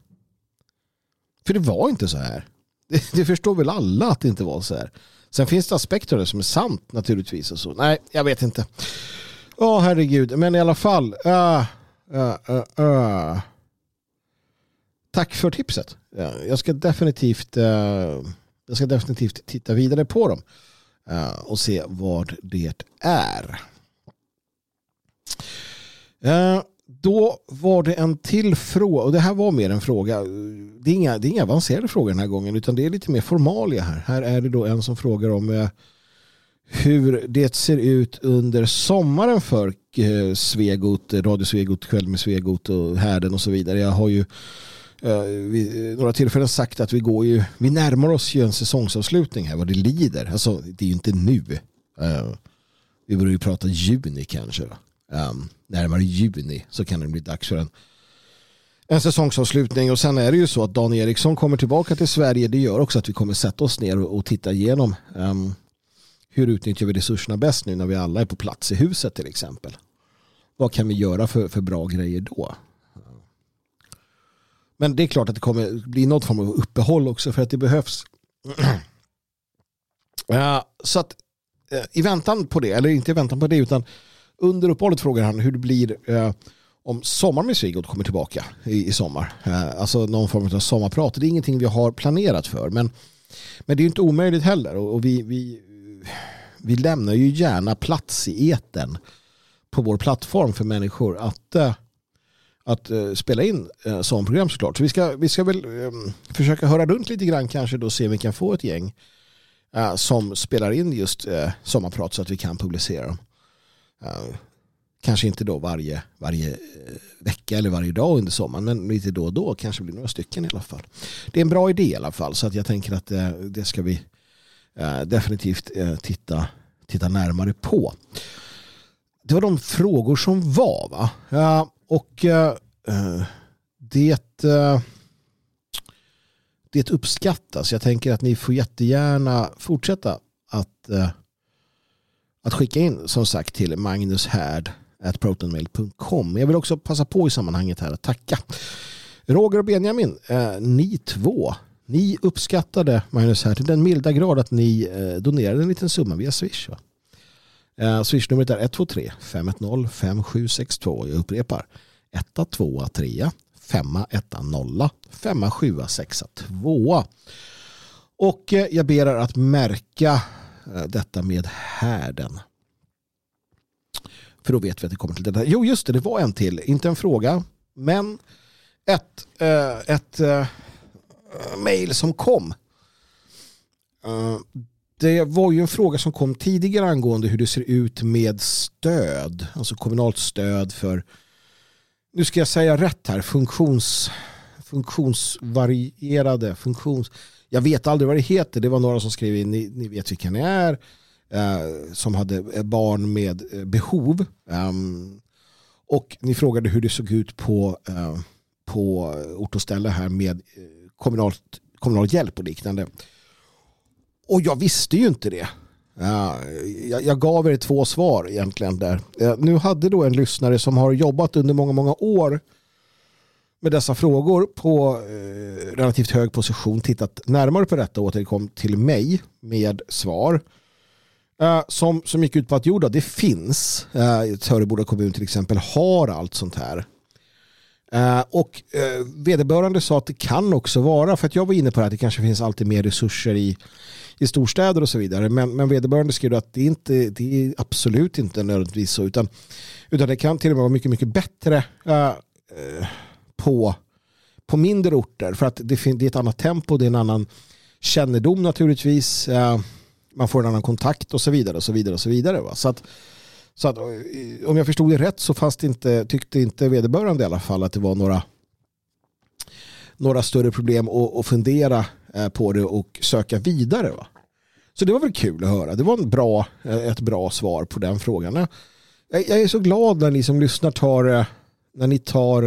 För det var inte så här. Det, det, förstår väl alla att det inte var så här. Sen finns det aspekter av det som är sant naturligtvis. Och så. Nej, jag vet inte. Ja, oh, herregud. Men i alla fall. Uh, uh, uh, Tack för tipset. Jag ska definitivt, eh, jag ska definitivt titta vidare på dem eh, och se vad det är. Eh, då var det en till fråga, och det här var mer en fråga. Det är, inga, det är inga avancerade frågor den här gången, utan det är lite mer formalia här. Här är det då en som frågar om eh, hur det ser ut under sommaren för eh, Svegot, Radio Svegot, Kväll med Svegot och Härden och så vidare. Jag har ju eh, vid eh, några tillfällen sagt att vi går ju, vi närmar oss ju en säsongsavslutning här vad det lider. Alltså det är ju inte nu. Eh, vi börjar ju prata juni kanske. Då um, närmare juni så kan det bli dags för en, en säsongsavslutning. Och sen är det ju så att Dan Eriksson kommer tillbaka till Sverige. Det gör också att vi kommer sätta oss ner och, titta igenom um, hur utnyttjar vi resurserna bäst nu när vi alla är på plats i huset till exempel. Vad kan vi göra för, för bra grejer då? Men det är klart att det kommer bli något form av uppehåll också för att det behövs. Ja, så att eh, i väntan på det, eller inte i väntan på det utan under uppehållet frågar han hur det blir eh, om Sommar med Sigurd kommer tillbaka i, i sommar. Eh, alltså någon form av sommarprat. Det är ingenting vi har planerat för. Men, men det är inte omöjligt heller. Och, och vi, vi, vi lämnar ju gärna plats i eten på vår plattform för människor att, eh, att eh, spela in eh, äh, program såklart. Så vi ska, vi ska väl ehm, försöka höra runt lite grann kanske då se om vi kan få ett gäng eh, som spelar in just sommarprat så att vi kan publicera dem. Eh, kanske inte då varje, varje eh, vecka eller varje dag under sommaren men lite då och då kanske blir några stycken i alla fall. Det är en bra idé i alla fall så att jag tänker att eh, det ska vi definitivt titta, titta närmare på. Det var de frågor som var va? och det det uppskattas. Jag tänker att ni får jättegärna fortsätta att att skicka in som sagt till magnushärd.protonmail.com. Jag vill också passa på i sammanhanget här att tacka Roger och Benjamin, eh, ni två. Ni uppskattade Magnus här till den milda grad att ni eh, donerade en liten summa via Swish. Va? Eh, Swishnumret är 123 510 5762. Jag upprepar 123 510 5762. Och eh, jag ber er att märka Eh, detta med härden. För då vet vi att det kommer till detta. Jo, just det, det var en till. Inte en fråga, men ett, äh, ett äh, mail som kom. Uh, det var ju en fråga som kom tidigare angående hur det ser ut med stöd. Alltså kommunalt stöd för, nu ska jag säga rätt här, funktions, funktionsvarierade, funktions, jag vet aldrig vad det heter. Det var några som skrev in, ni, ni vet vilka ni är, eh, som hade eh, barn med eh, behov. Um, och ni frågade hur det såg ut på, eh, på ort och ställe här med eh, kommunalt, kommunal hjälp och liknande. Och jag visste ju inte det. Uh, jag, jag, gav er två svar egentligen där. Uh, nu hade då en lyssnare som har jobbat under många, många år med dessa frågor på eh, relativt hög position tittat närmare på detta och återkom till mig med svar. Eh, som, som gick ut på att jo då, det finns. Eh, Töreboda kommun till exempel har allt sånt här. Uh, och uh, vederbörande sa att det kan också vara, för att jag var inne på det här att det kanske finns alltid mer resurser i, i storstäder och så vidare. Men, men vederbörande skrev att det, inte, det är absolut inte nödvändigtvis så, utan, utan det kan till och med vara mycket, mycket bättre eh, på, på mindre orter för att det, det är ett annat tempo, det är en annan kännedom naturligtvis. Eh, man får en annan kontakt och så vidare. och Så vidare och så vidare. Va? Så att, så att, eh, om jag förstod det rätt så fanns det inte, tyckte inte vederbörande i alla fall att det var några, några större problem att, att fundera eh, på det och söka vidare. Va? Så det var väl kul att höra. Det var en bra, ett bra svar på den frågan. Jag, är så glad när ni som lyssnar tar, när ni tar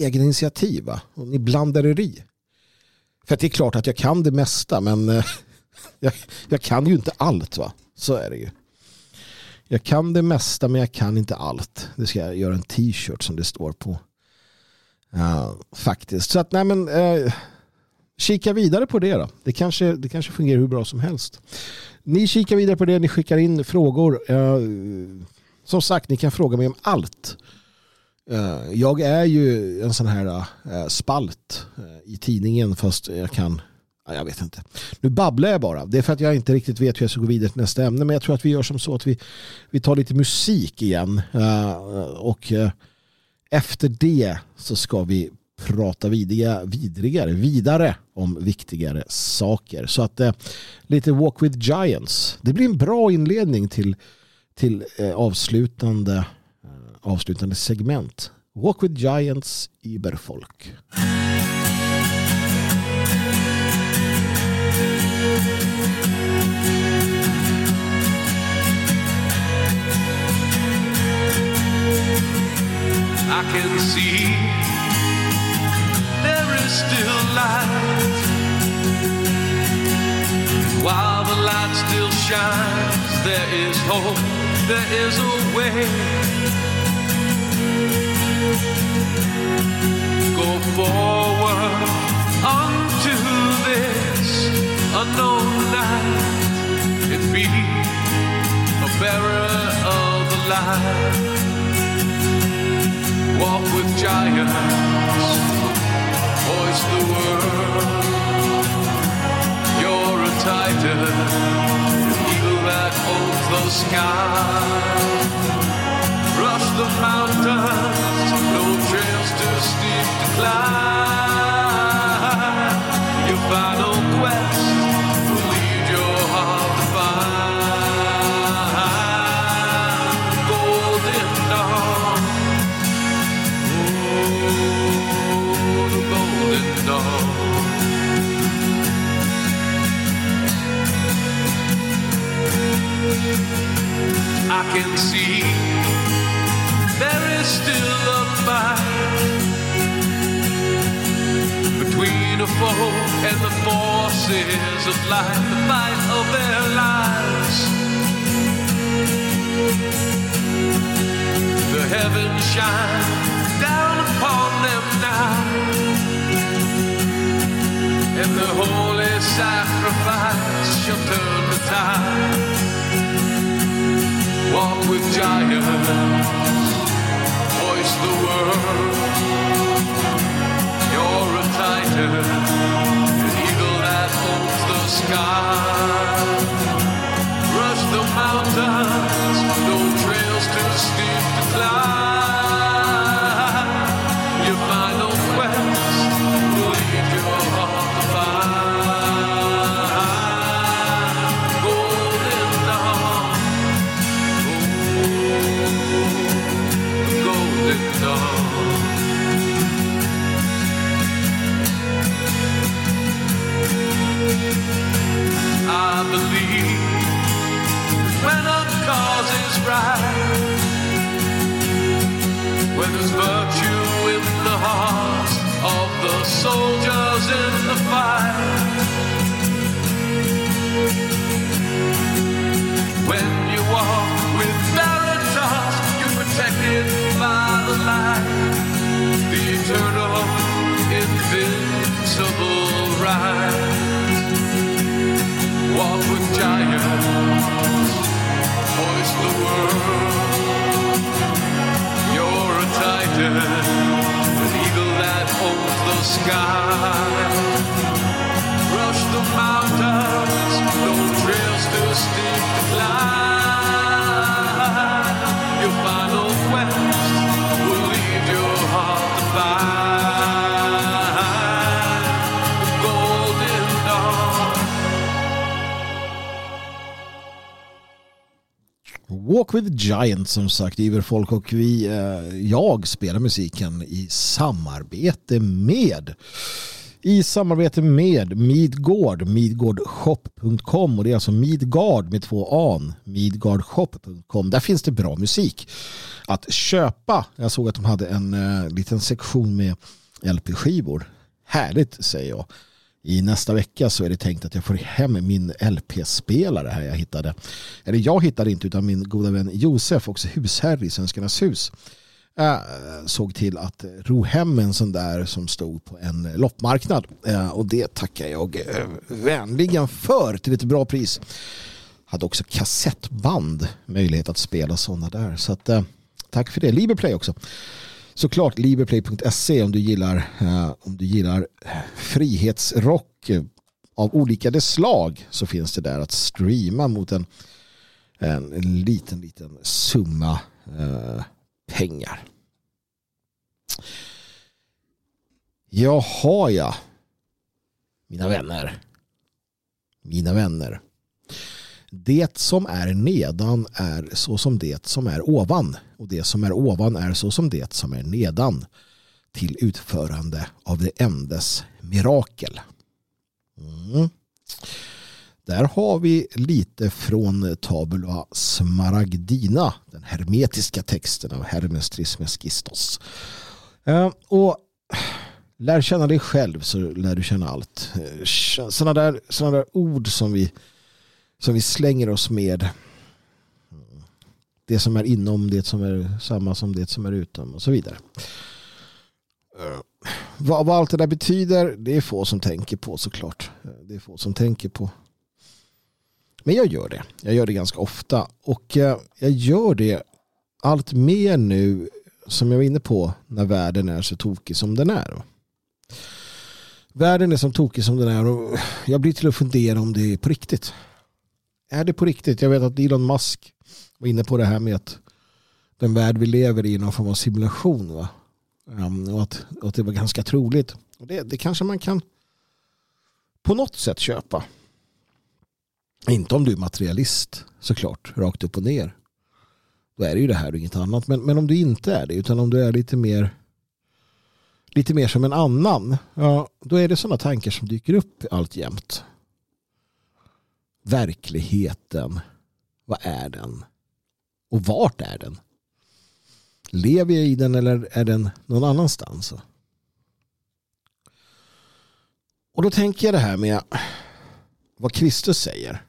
egen initiativ va? och ni blandar er i. För det är klart att jag kan det mesta men eh, jag, jag, kan ju inte allt va. Så är det ju. Jag kan det mesta men jag kan inte allt. Det ska jag göra en t-shirt som det står på. Uh, faktiskt. Så att nej men uh, kika vidare på det då. Det kanske, det kanske fungerar hur bra som helst. Ni kikar vidare på det. Ni skickar in frågor. Uh, som sagt, ni kan fråga mig om allt. Eh, jag är ju en sån här eh, spalt eh, i tidningen fast jag kan jag vet inte. Nu babblar jag bara. Det är för att jag inte riktigt vet hur jag ska gå vidare till nästa ämne. Men jag tror att vi gör som så att vi, vi tar lite musik igen. och efter det så ska vi prata vidiga, vidrigare, vidare om viktigare saker. Så att lite Walk with Giants. Det blir en bra inledning till, till avslutande, avslutande segment. Walk with Giants, Iberfolk. I can see there is still light. While the light still shines, there is hope, there is a way. Voice the. You're a titan, eagle that owns the sky. Rush the mountains, no trails too steep to climb. Can see there is still a fight between a foe and the forces of life, the fight of their lives. The heavens shine down upon them now, and the holy sacrifice shall turn the tide with giants, voice the world. You're a titan, an eagle that owns the sky. Rush the mountains, no trails too steep to climb. Giant som sagt, Iverfolk och vi, eh, jag spelar musiken i samarbete med i samarbete med Midgård, midgårdshop.com och det är alltså Midgard med två an, midgardshop.com. Där finns det bra musik att köpa. Jag såg att de hade en eh, liten sektion med LP-skivor. Härligt säger jag. I nästa vecka så är det tänkt att jag får hem min LP-spelare här jag hittade. Eller jag hittade inte utan min goda vän Josef, också husherre i Svenskarnas hus äh, såg till att ro hem en sån där som stod på en loppmarknad. Äh, och det tackar jag äh, vänligen för till ett bra pris. Hade också kassettband möjlighet att spela sådana där. Så att, tack för det. Liberplay också. Såklart liberplay.se om du gillar eh, om du gillar eh, frihetsrock av olika dess slag så finns det där att streama mot en, en liten liten summa eh, pengar. Jaha ja. Mina vänner. Mina vänner. Det som är nedan är så som det som är ovan. Och det som är ovan är så som det som är nedan. Till utförande av det endes mirakel. Mm. Där har vi lite från Tabula Smaragdina, den hermetiska texten av Hermes Trismegistos. Eh, och lär känna dig själv så lär du känna allt. Eh, Sådana där, såna där ord som vi, som vi slänger oss med. Det som är inom, det som är samma som det som är utom och så vidare. Eh, vad, vad allt det där betyder, det är få som tänker på såklart. Eh, det är få som tänker på. Men jag gör det. Jag gör det ganska ofta. Och eh, jag gör det allt mer nu som jag var inne på när världen är så tokig som den är. Världen är så tokig som den är och jag blir till att fundera om det är på riktigt. Är det på riktigt? Jag vet att Elon Musk var inne på det här med att den värld vi lever i är någon form av simulation. Va? Um, och, att, och att det var ganska troligt. Och det, det kanske man kan på något sätt köpa. Inte om du är materialist såklart, rakt upp och ner. Då är det ju det här och inget annat. Men, men om du inte är det, utan om du är lite mer lite mer som en annan, ja, då är det sådana tankar som dyker upp allt jämt. Verkligheten, vad är den? Och vart är den? Lever jag i den eller är den någon annanstans? Och då tänker jag det här med vad Kristus säger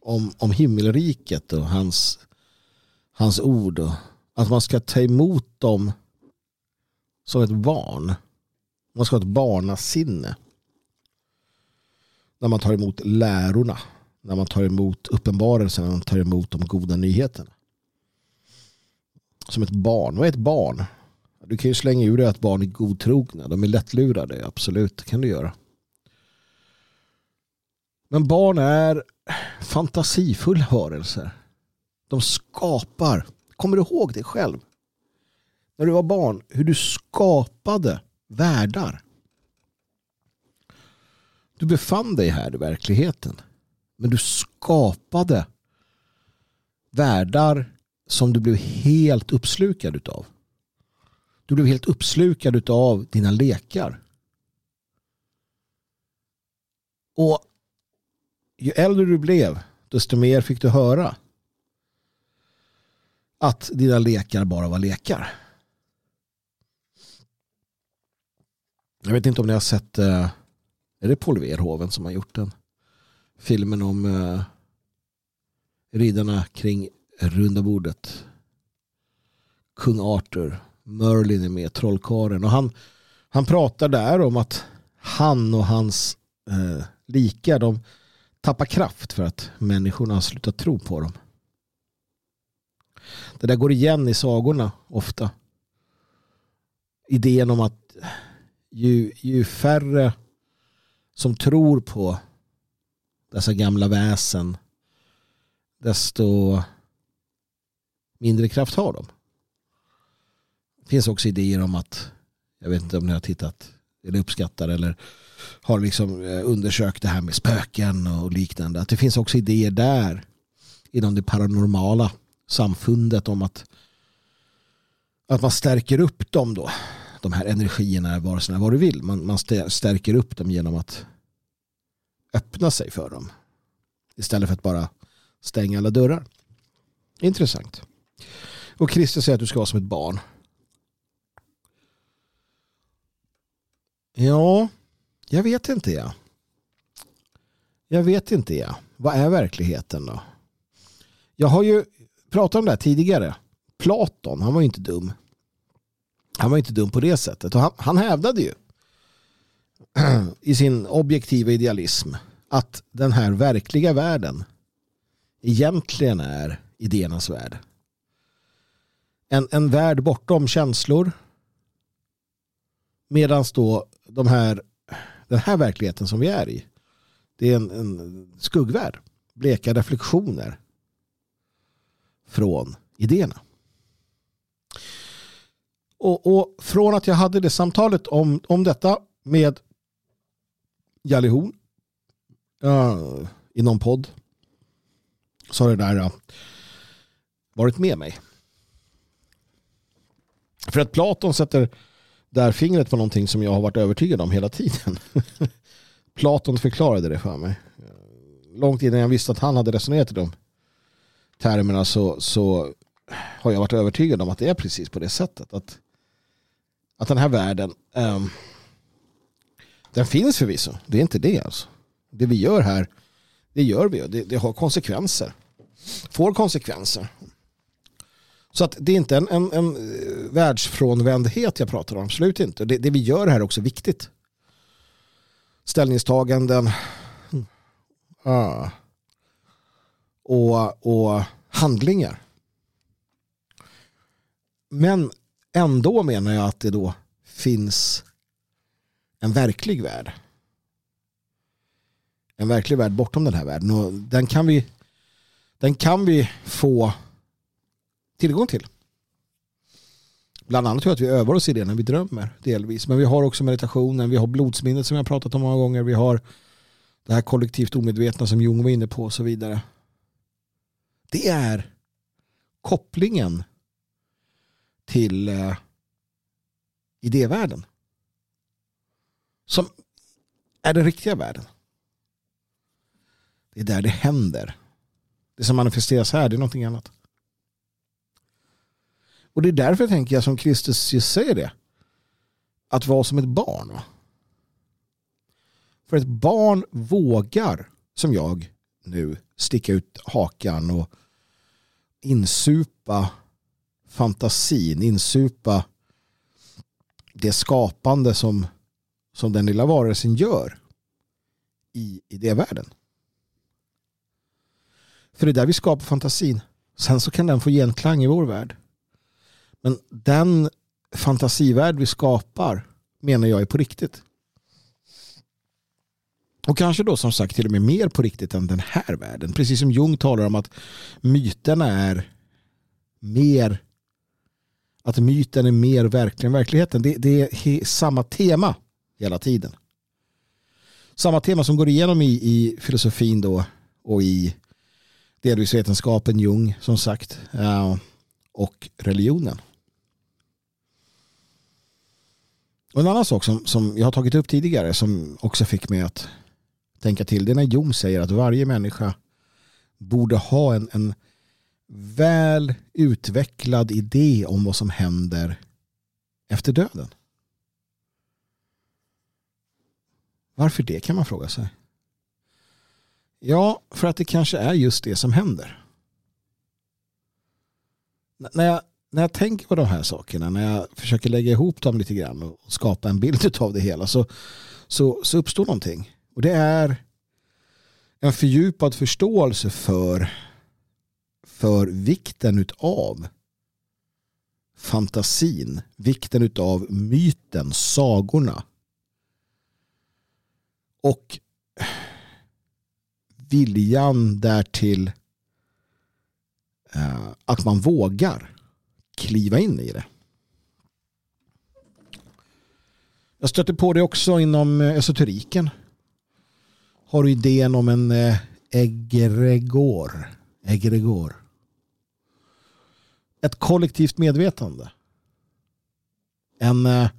om, om himmelriket och hans, hans ord. Och att man ska ta emot dem som ett barn. Man ska ha ett barnasinne. När man tar emot lärorna. När man tar emot uppenbarelsen. När man tar emot de goda nyheterna. Som ett barn. Vad är ett barn? Du kan ju slänga ur dig att barn är godtrogna. De är lättlurade. Absolut, det kan du göra. Men barn är fantasifulla varelser. De skapar. Kommer du ihåg det själv? När du var barn, hur du skapade världar. Du befann dig här i verkligheten. Men du skapade världar som du blev helt uppslukad utav. Du blev helt uppslukad utav dina lekar. Och ju äldre du blev, desto mer fick du höra att dina lekar bara var lekar. Jag vet inte om ni har sett, eh, är det Paul Verhoeven som har gjort den? Filmen om uh, riddarna kring runda bordet. Kung Arthur, Merlin är med, trollkaren. Och han, han pratar där om att han och hans uh, lika, de, tappar kraft för att människorna har slutat tro på dem. Det där går igen i sagorna ofta. Idén om att ju, ju färre som tror på dessa gamla väsen desto mindre kraft har de. Det finns också idéer om att jag vet inte om ni har tittat eller uppskattar eller har liksom eh, undersökt det här med spöken och liknande. Att det finns också idéer där inom det paranormala samfundet om att, att man stärker upp dem då. De här energierna, vare sig vad du vill. Man, man stärker upp dem genom att öppna sig för dem. Istället för att bara stänga alla dörrar. Intressant. Och Kristus säger att du ska vara som ett barn. Ja, jag vet inte jag. Jag vet inte jag. Vad är verkligheten då? Jag har ju pratat om det här tidigare. Platon, han var ju inte dum. Han var inte dum på det sättet. Och han, han hävdade ju i sin objektiva idealism att den här verkliga världen egentligen är idéernas värld. En, en värld bortom känslor. Medan då de här, den här verkligheten som vi är i. Det är en, en skuggvärld. Bleka reflektioner från idéerna. Och, och, från att jag hade det samtalet om, om detta med Jalle Horn uh, i någon podd så har det där uh, varit med mig. För att Platon sätter där fingret på någonting som jag har varit övertygad om hela tiden. Platon förklarade det för mig. Långt innan jag visste att han hade resonerat i de termerna så, så har jag varit övertygad om att det är precis på det sättet. Att, att den här världen um, den finns förvisso. Det är inte det alltså. Det vi gör här det gör vi. Det, det har konsekvenser. Får konsekvenser. Så att det är inte en, en, en eh, världsfrånvändhet jag pratar om. Absolut inte. Det, det vi gör här är också viktigt. Ställningstaganden. Hmm. Ah. Och, och handlingar. Men ändå menar jag att det då finns en verklig värld. En verklig värld bortom den här världen. Och den kan vi, den kan vi få tillgång till. Bland annat tror jag att vi övar oss i det när vi drömmer delvis. Men vi har också meditationen, vi har blodsminnet som jag pratat om många gånger. Vi har det här kollektivt omedvetna som Jung var inne på och så vidare. Det är kopplingen till eh, idévärlden. Som är den riktiga världen. Det är där det händer. Det som manifesteras här det är någonting annat. Och det är därför tänker jag som Kristus just säger det. Att vara som ett barn. För ett barn vågar, som jag nu, sticka ut hakan och insupa fantasin, insupa det skapande som, som den lilla varelsen gör i idévärlden. För det är där vi skapar fantasin. Sen så kan den få genklang i vår värld. Men den fantasivärld vi skapar menar jag är på riktigt. Och kanske då som sagt till och med mer på riktigt än den här världen. Precis som Jung talar om att myterna är mer att myten är mer verklig än verkligheten. Det, det är samma tema hela tiden. Samma tema som går igenom i, i filosofin då och i delvis vetenskapen, Jung som sagt, eh, och religionen. Och en annan sak som, som jag har tagit upp tidigare som också fick mig att tänka till det är när Jung säger att varje människa borde ha en, en väl utvecklad idé om vad som händer efter döden. Varför det kan man fråga sig. Ja, för att det kanske är just det som händer. När jag, när jag tänker på de här sakerna, när jag försöker lägga ihop dem lite grann och skapa en bild av det hela så, så, så uppstår någonting. Och det är en fördjupad förståelse för, för vikten av fantasin, vikten av myten, sagorna. Och viljan därtill eh, att man vågar kliva in i det. Jag stötte på det också inom eh, esoteriken. Har du idén om en eh, egregor? egregor. ett kollektivt medvetande. En, eh,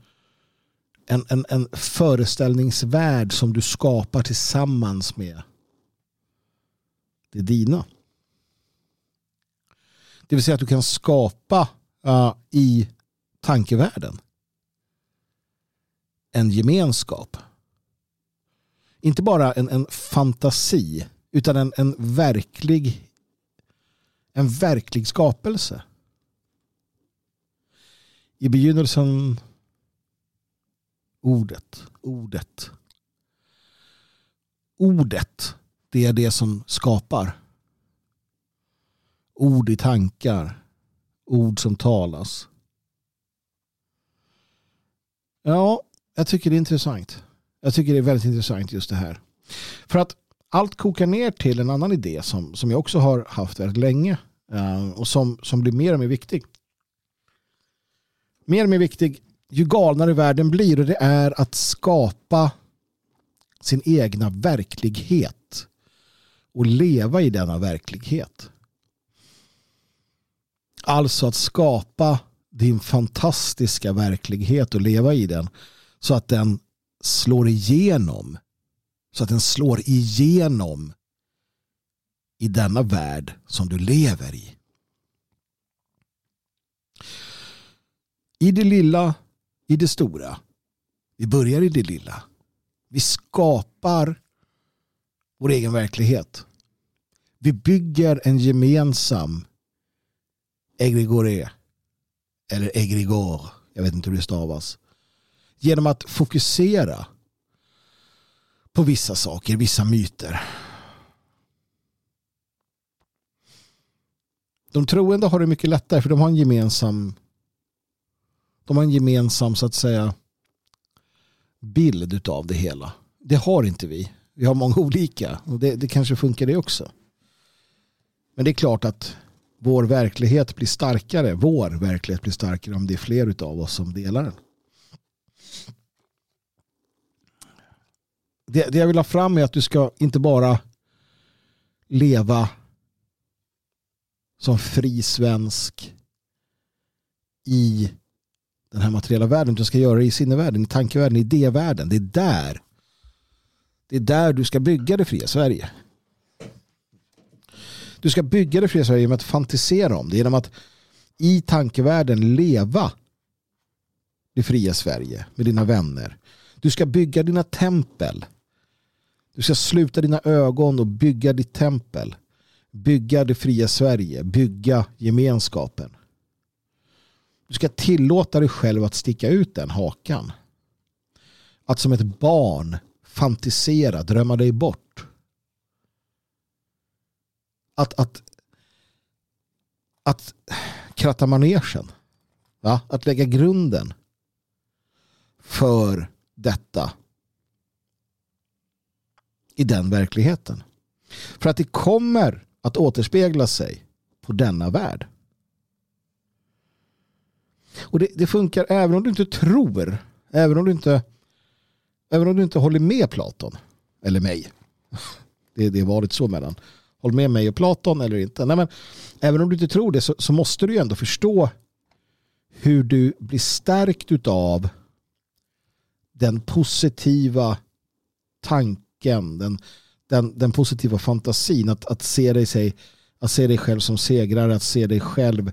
en, en, en föreställningsvärld som du skapar tillsammans med det dina. Det vill säga att du kan skapa uh, i tankevärlden en gemenskap. Inte bara en, en fantasi utan en, en verklig en verklig skapelse. I begynnelsen ordet, ordet. Ordet, det är det som skapar. Ord i tankar, ord som talas. Ja, jag tycker det är intressant. Jag tycker det är väldigt intressant just det här. För att allt kokar ner till en annan idé som, som jag också har haft väldigt länge eh, och som, som blir mer och mer viktig. Mer och mer viktig ju galnare världen blir och det är att skapa sin egna verklighet och leva i denna verklighet. Alltså att skapa din fantastiska verklighet och leva i den så att den slår igenom så att den slår igenom i denna värld som du lever i. I det lilla, i det stora. Vi börjar i det lilla. Vi skapar vår egen verklighet. Vi bygger en gemensam egregore eller egregor, jag vet inte hur det stavas, genom att fokusera på vissa saker, vissa myter. De troende har det mycket lättare för de har en gemensam de har en gemensam så att säga bild av det hela. Det har inte vi. Vi har många olika och det, det kanske funkar det också. Men det är klart att vår verklighet blir starkare. Vår verklighet blir starkare om det är fler av oss som delar den. det, det jag vill ha fram är att du ska inte bara leva som fri svensk i den här materiella världen. Du ska göra det i sinnevärlden, i tankevärlden, i idévärlden. Det är där. Det är där du ska bygga det fria Sverige. Du ska bygga det fria Sverige genom att fantisera om det. Genom att i tankevärlden leva det fria Sverige med dina vänner. Du ska bygga dina tempel du ska sluta dina ögon och bygga ditt tempel. Bygga det fria Sverige. Bygga gemenskapen. Du ska tillåta dig själv att sticka ut den hakan. Att som ett barn fantisera, drömma dig bort. Att, att, att kratta manegen. Va? Att lägga grunden för detta i den verkligheten. För att det kommer att återspegla sig på denna värld. Och det, det, funkar även om du inte tror, även om du inte, även om du inte håller med Platon, eller mig. Det, det är varit så mellan, håll med mig och Platon eller inte. Nej, men, även om du inte tror det så, så måste du ju ändå förstå hur du blir stärkt av den positiva tanken tanken, den, den, den positiva fantasin, att, att, se dig, sig, att se dig själv som segrare, att se dig själv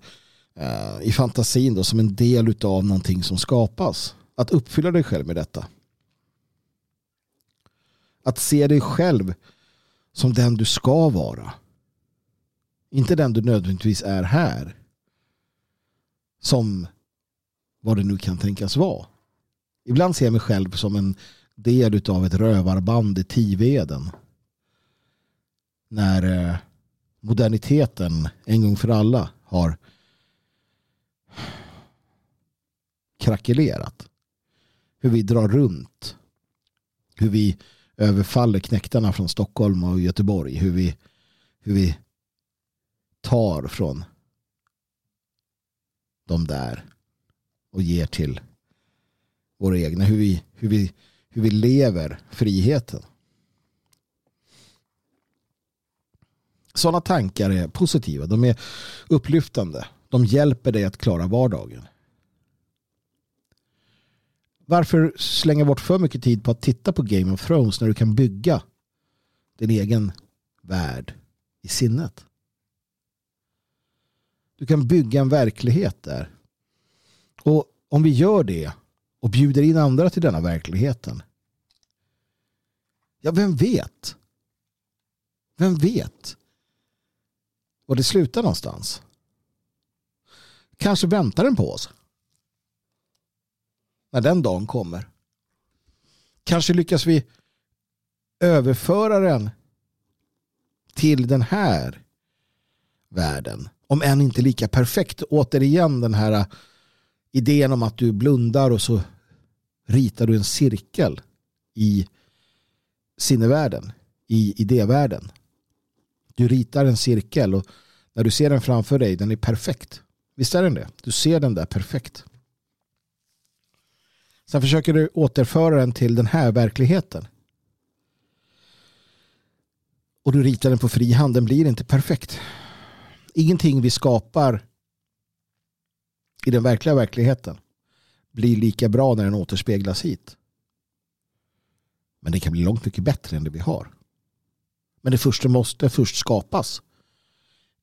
eh, i fantasin då, som en del av någonting som skapas. Att uppfylla dig själv med detta. Att se dig själv som den du ska vara. Inte den du nödvändigtvis är här. Som vad det nu kan tänkas vara. Ibland ser jag mig själv som en del av ett rövarband i Tiveden. När eh, moderniteten en gång för alla har krackelerat. Hur vi drar runt. Hur vi överfaller knäktarna från Stockholm och Göteborg. Hur vi, hur vi tar från de där och ger till våra egna. Hur vi, hur vi hur vi lever friheten. Sådana tankar är positiva. De är upplyftande. De hjälper dig att klara vardagen. Varför slänga bort för mycket tid på att titta på Game of Thrones när du kan bygga din egen värld i sinnet? Du kan bygga en verklighet där. Och om vi gör det och bjuder in andra till denna verkligheten. Ja, vem vet? Vem vet? Var det slutar någonstans? Kanske väntar den på oss. När den dagen kommer. Kanske lyckas vi överföra den till den här världen. Om än inte lika perfekt. Återigen den här idén om att du blundar och så ritar du en cirkel i sinnevärlden, i idévärlden. Du ritar en cirkel och när du ser den framför dig, den är perfekt. Visst är den det? Du ser den där perfekt. Sen försöker du återföra den till den här verkligheten. Och du ritar den på fri hand, den blir inte perfekt. Ingenting vi skapar i den verkliga verkligheten blir lika bra när den återspeglas hit. Men det kan bli långt mycket bättre än det vi har. Men det första måste först skapas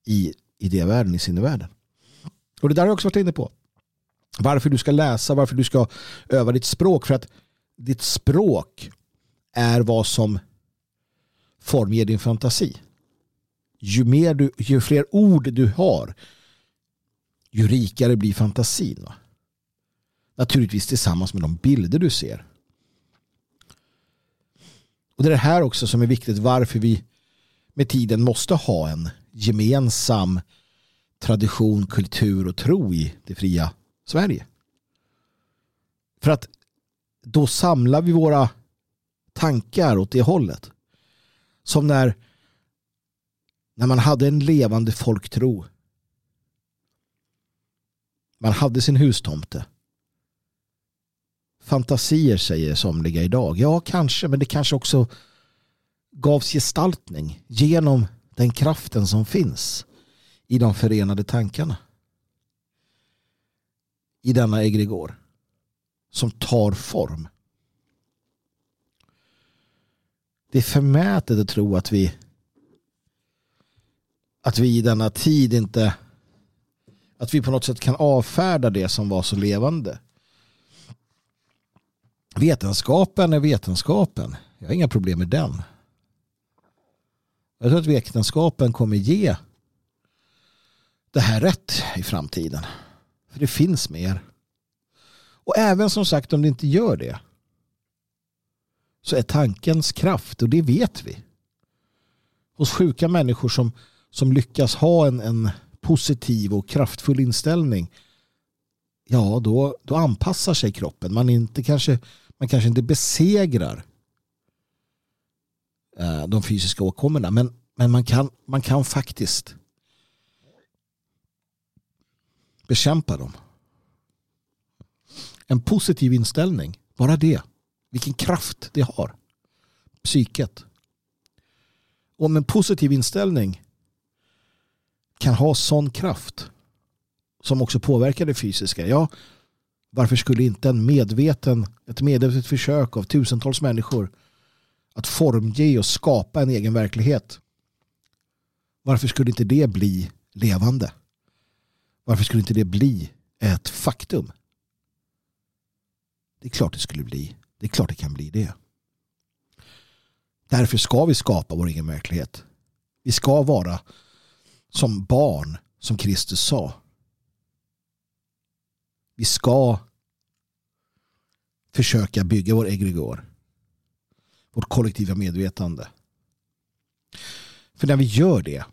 i idévärlden, i sinnevärlden. Och det där har jag också varit inne på. Varför du ska läsa, varför du ska öva ditt språk. För att ditt språk är vad som formger din fantasi. Ju, mer du, ju fler ord du har, ju rikare blir fantasin. Va? Naturligtvis tillsammans med de bilder du ser. Och det är det här också som är viktigt varför vi med tiden måste ha en gemensam tradition, kultur och tro i det fria Sverige. För att då samlar vi våra tankar åt det hållet. Som när, när man hade en levande folktro. Man hade sin hustomte. Fantasier säger somliga idag. Ja, kanske, men det kanske också gavs gestaltning genom den kraften som finns i de förenade tankarna. I denna egregor som tar form. Det är förmätet att tro att vi att vi i denna tid inte att vi på något sätt kan avfärda det som var så levande. Vetenskapen är vetenskapen. Jag har inga problem med den. Jag tror att vetenskapen kommer ge det här rätt i framtiden. För det finns mer. Och även som sagt om det inte gör det så är tankens kraft och det vet vi. Hos sjuka människor som, som lyckas ha en, en positiv och kraftfull inställning ja då, då anpassar sig kroppen. Man, inte kanske, man kanske inte besegrar eh, de fysiska åkommorna men, men man, kan, man kan faktiskt bekämpa dem. En positiv inställning, bara det. Vilken kraft det har. Psyket. Om en positiv inställning kan ha sån kraft som också påverkar det fysiska. Ja, varför skulle inte en medveten, ett medvetet försök av tusentals människor att formge och skapa en egen verklighet. Varför skulle inte det bli levande? Varför skulle inte det bli ett faktum? Det är klart det skulle bli. Det är klart det kan bli det. Därför ska vi skapa vår egen verklighet. Vi ska vara som barn, som Kristus sa. Vi ska försöka bygga vår egregor. Vårt kollektiva medvetande. För när vi gör det,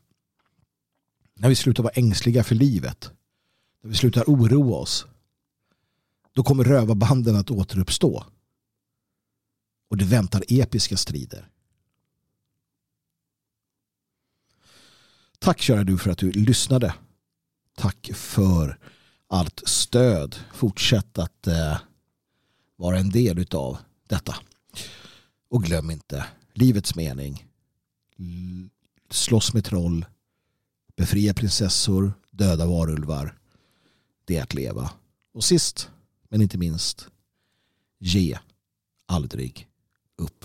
när vi slutar vara ängsliga för livet, när vi slutar oroa oss, då kommer rövarbanden att återuppstå. Och det väntar episka strider. Tack kära du för att du lyssnade. Tack för allt stöd. Fortsätt att eh, vara en del av detta. Och glöm inte livets mening. Slåss med troll. Befria prinsessor. Döda varulvar det är att leva. Och sist men inte minst, ge aldrig upp.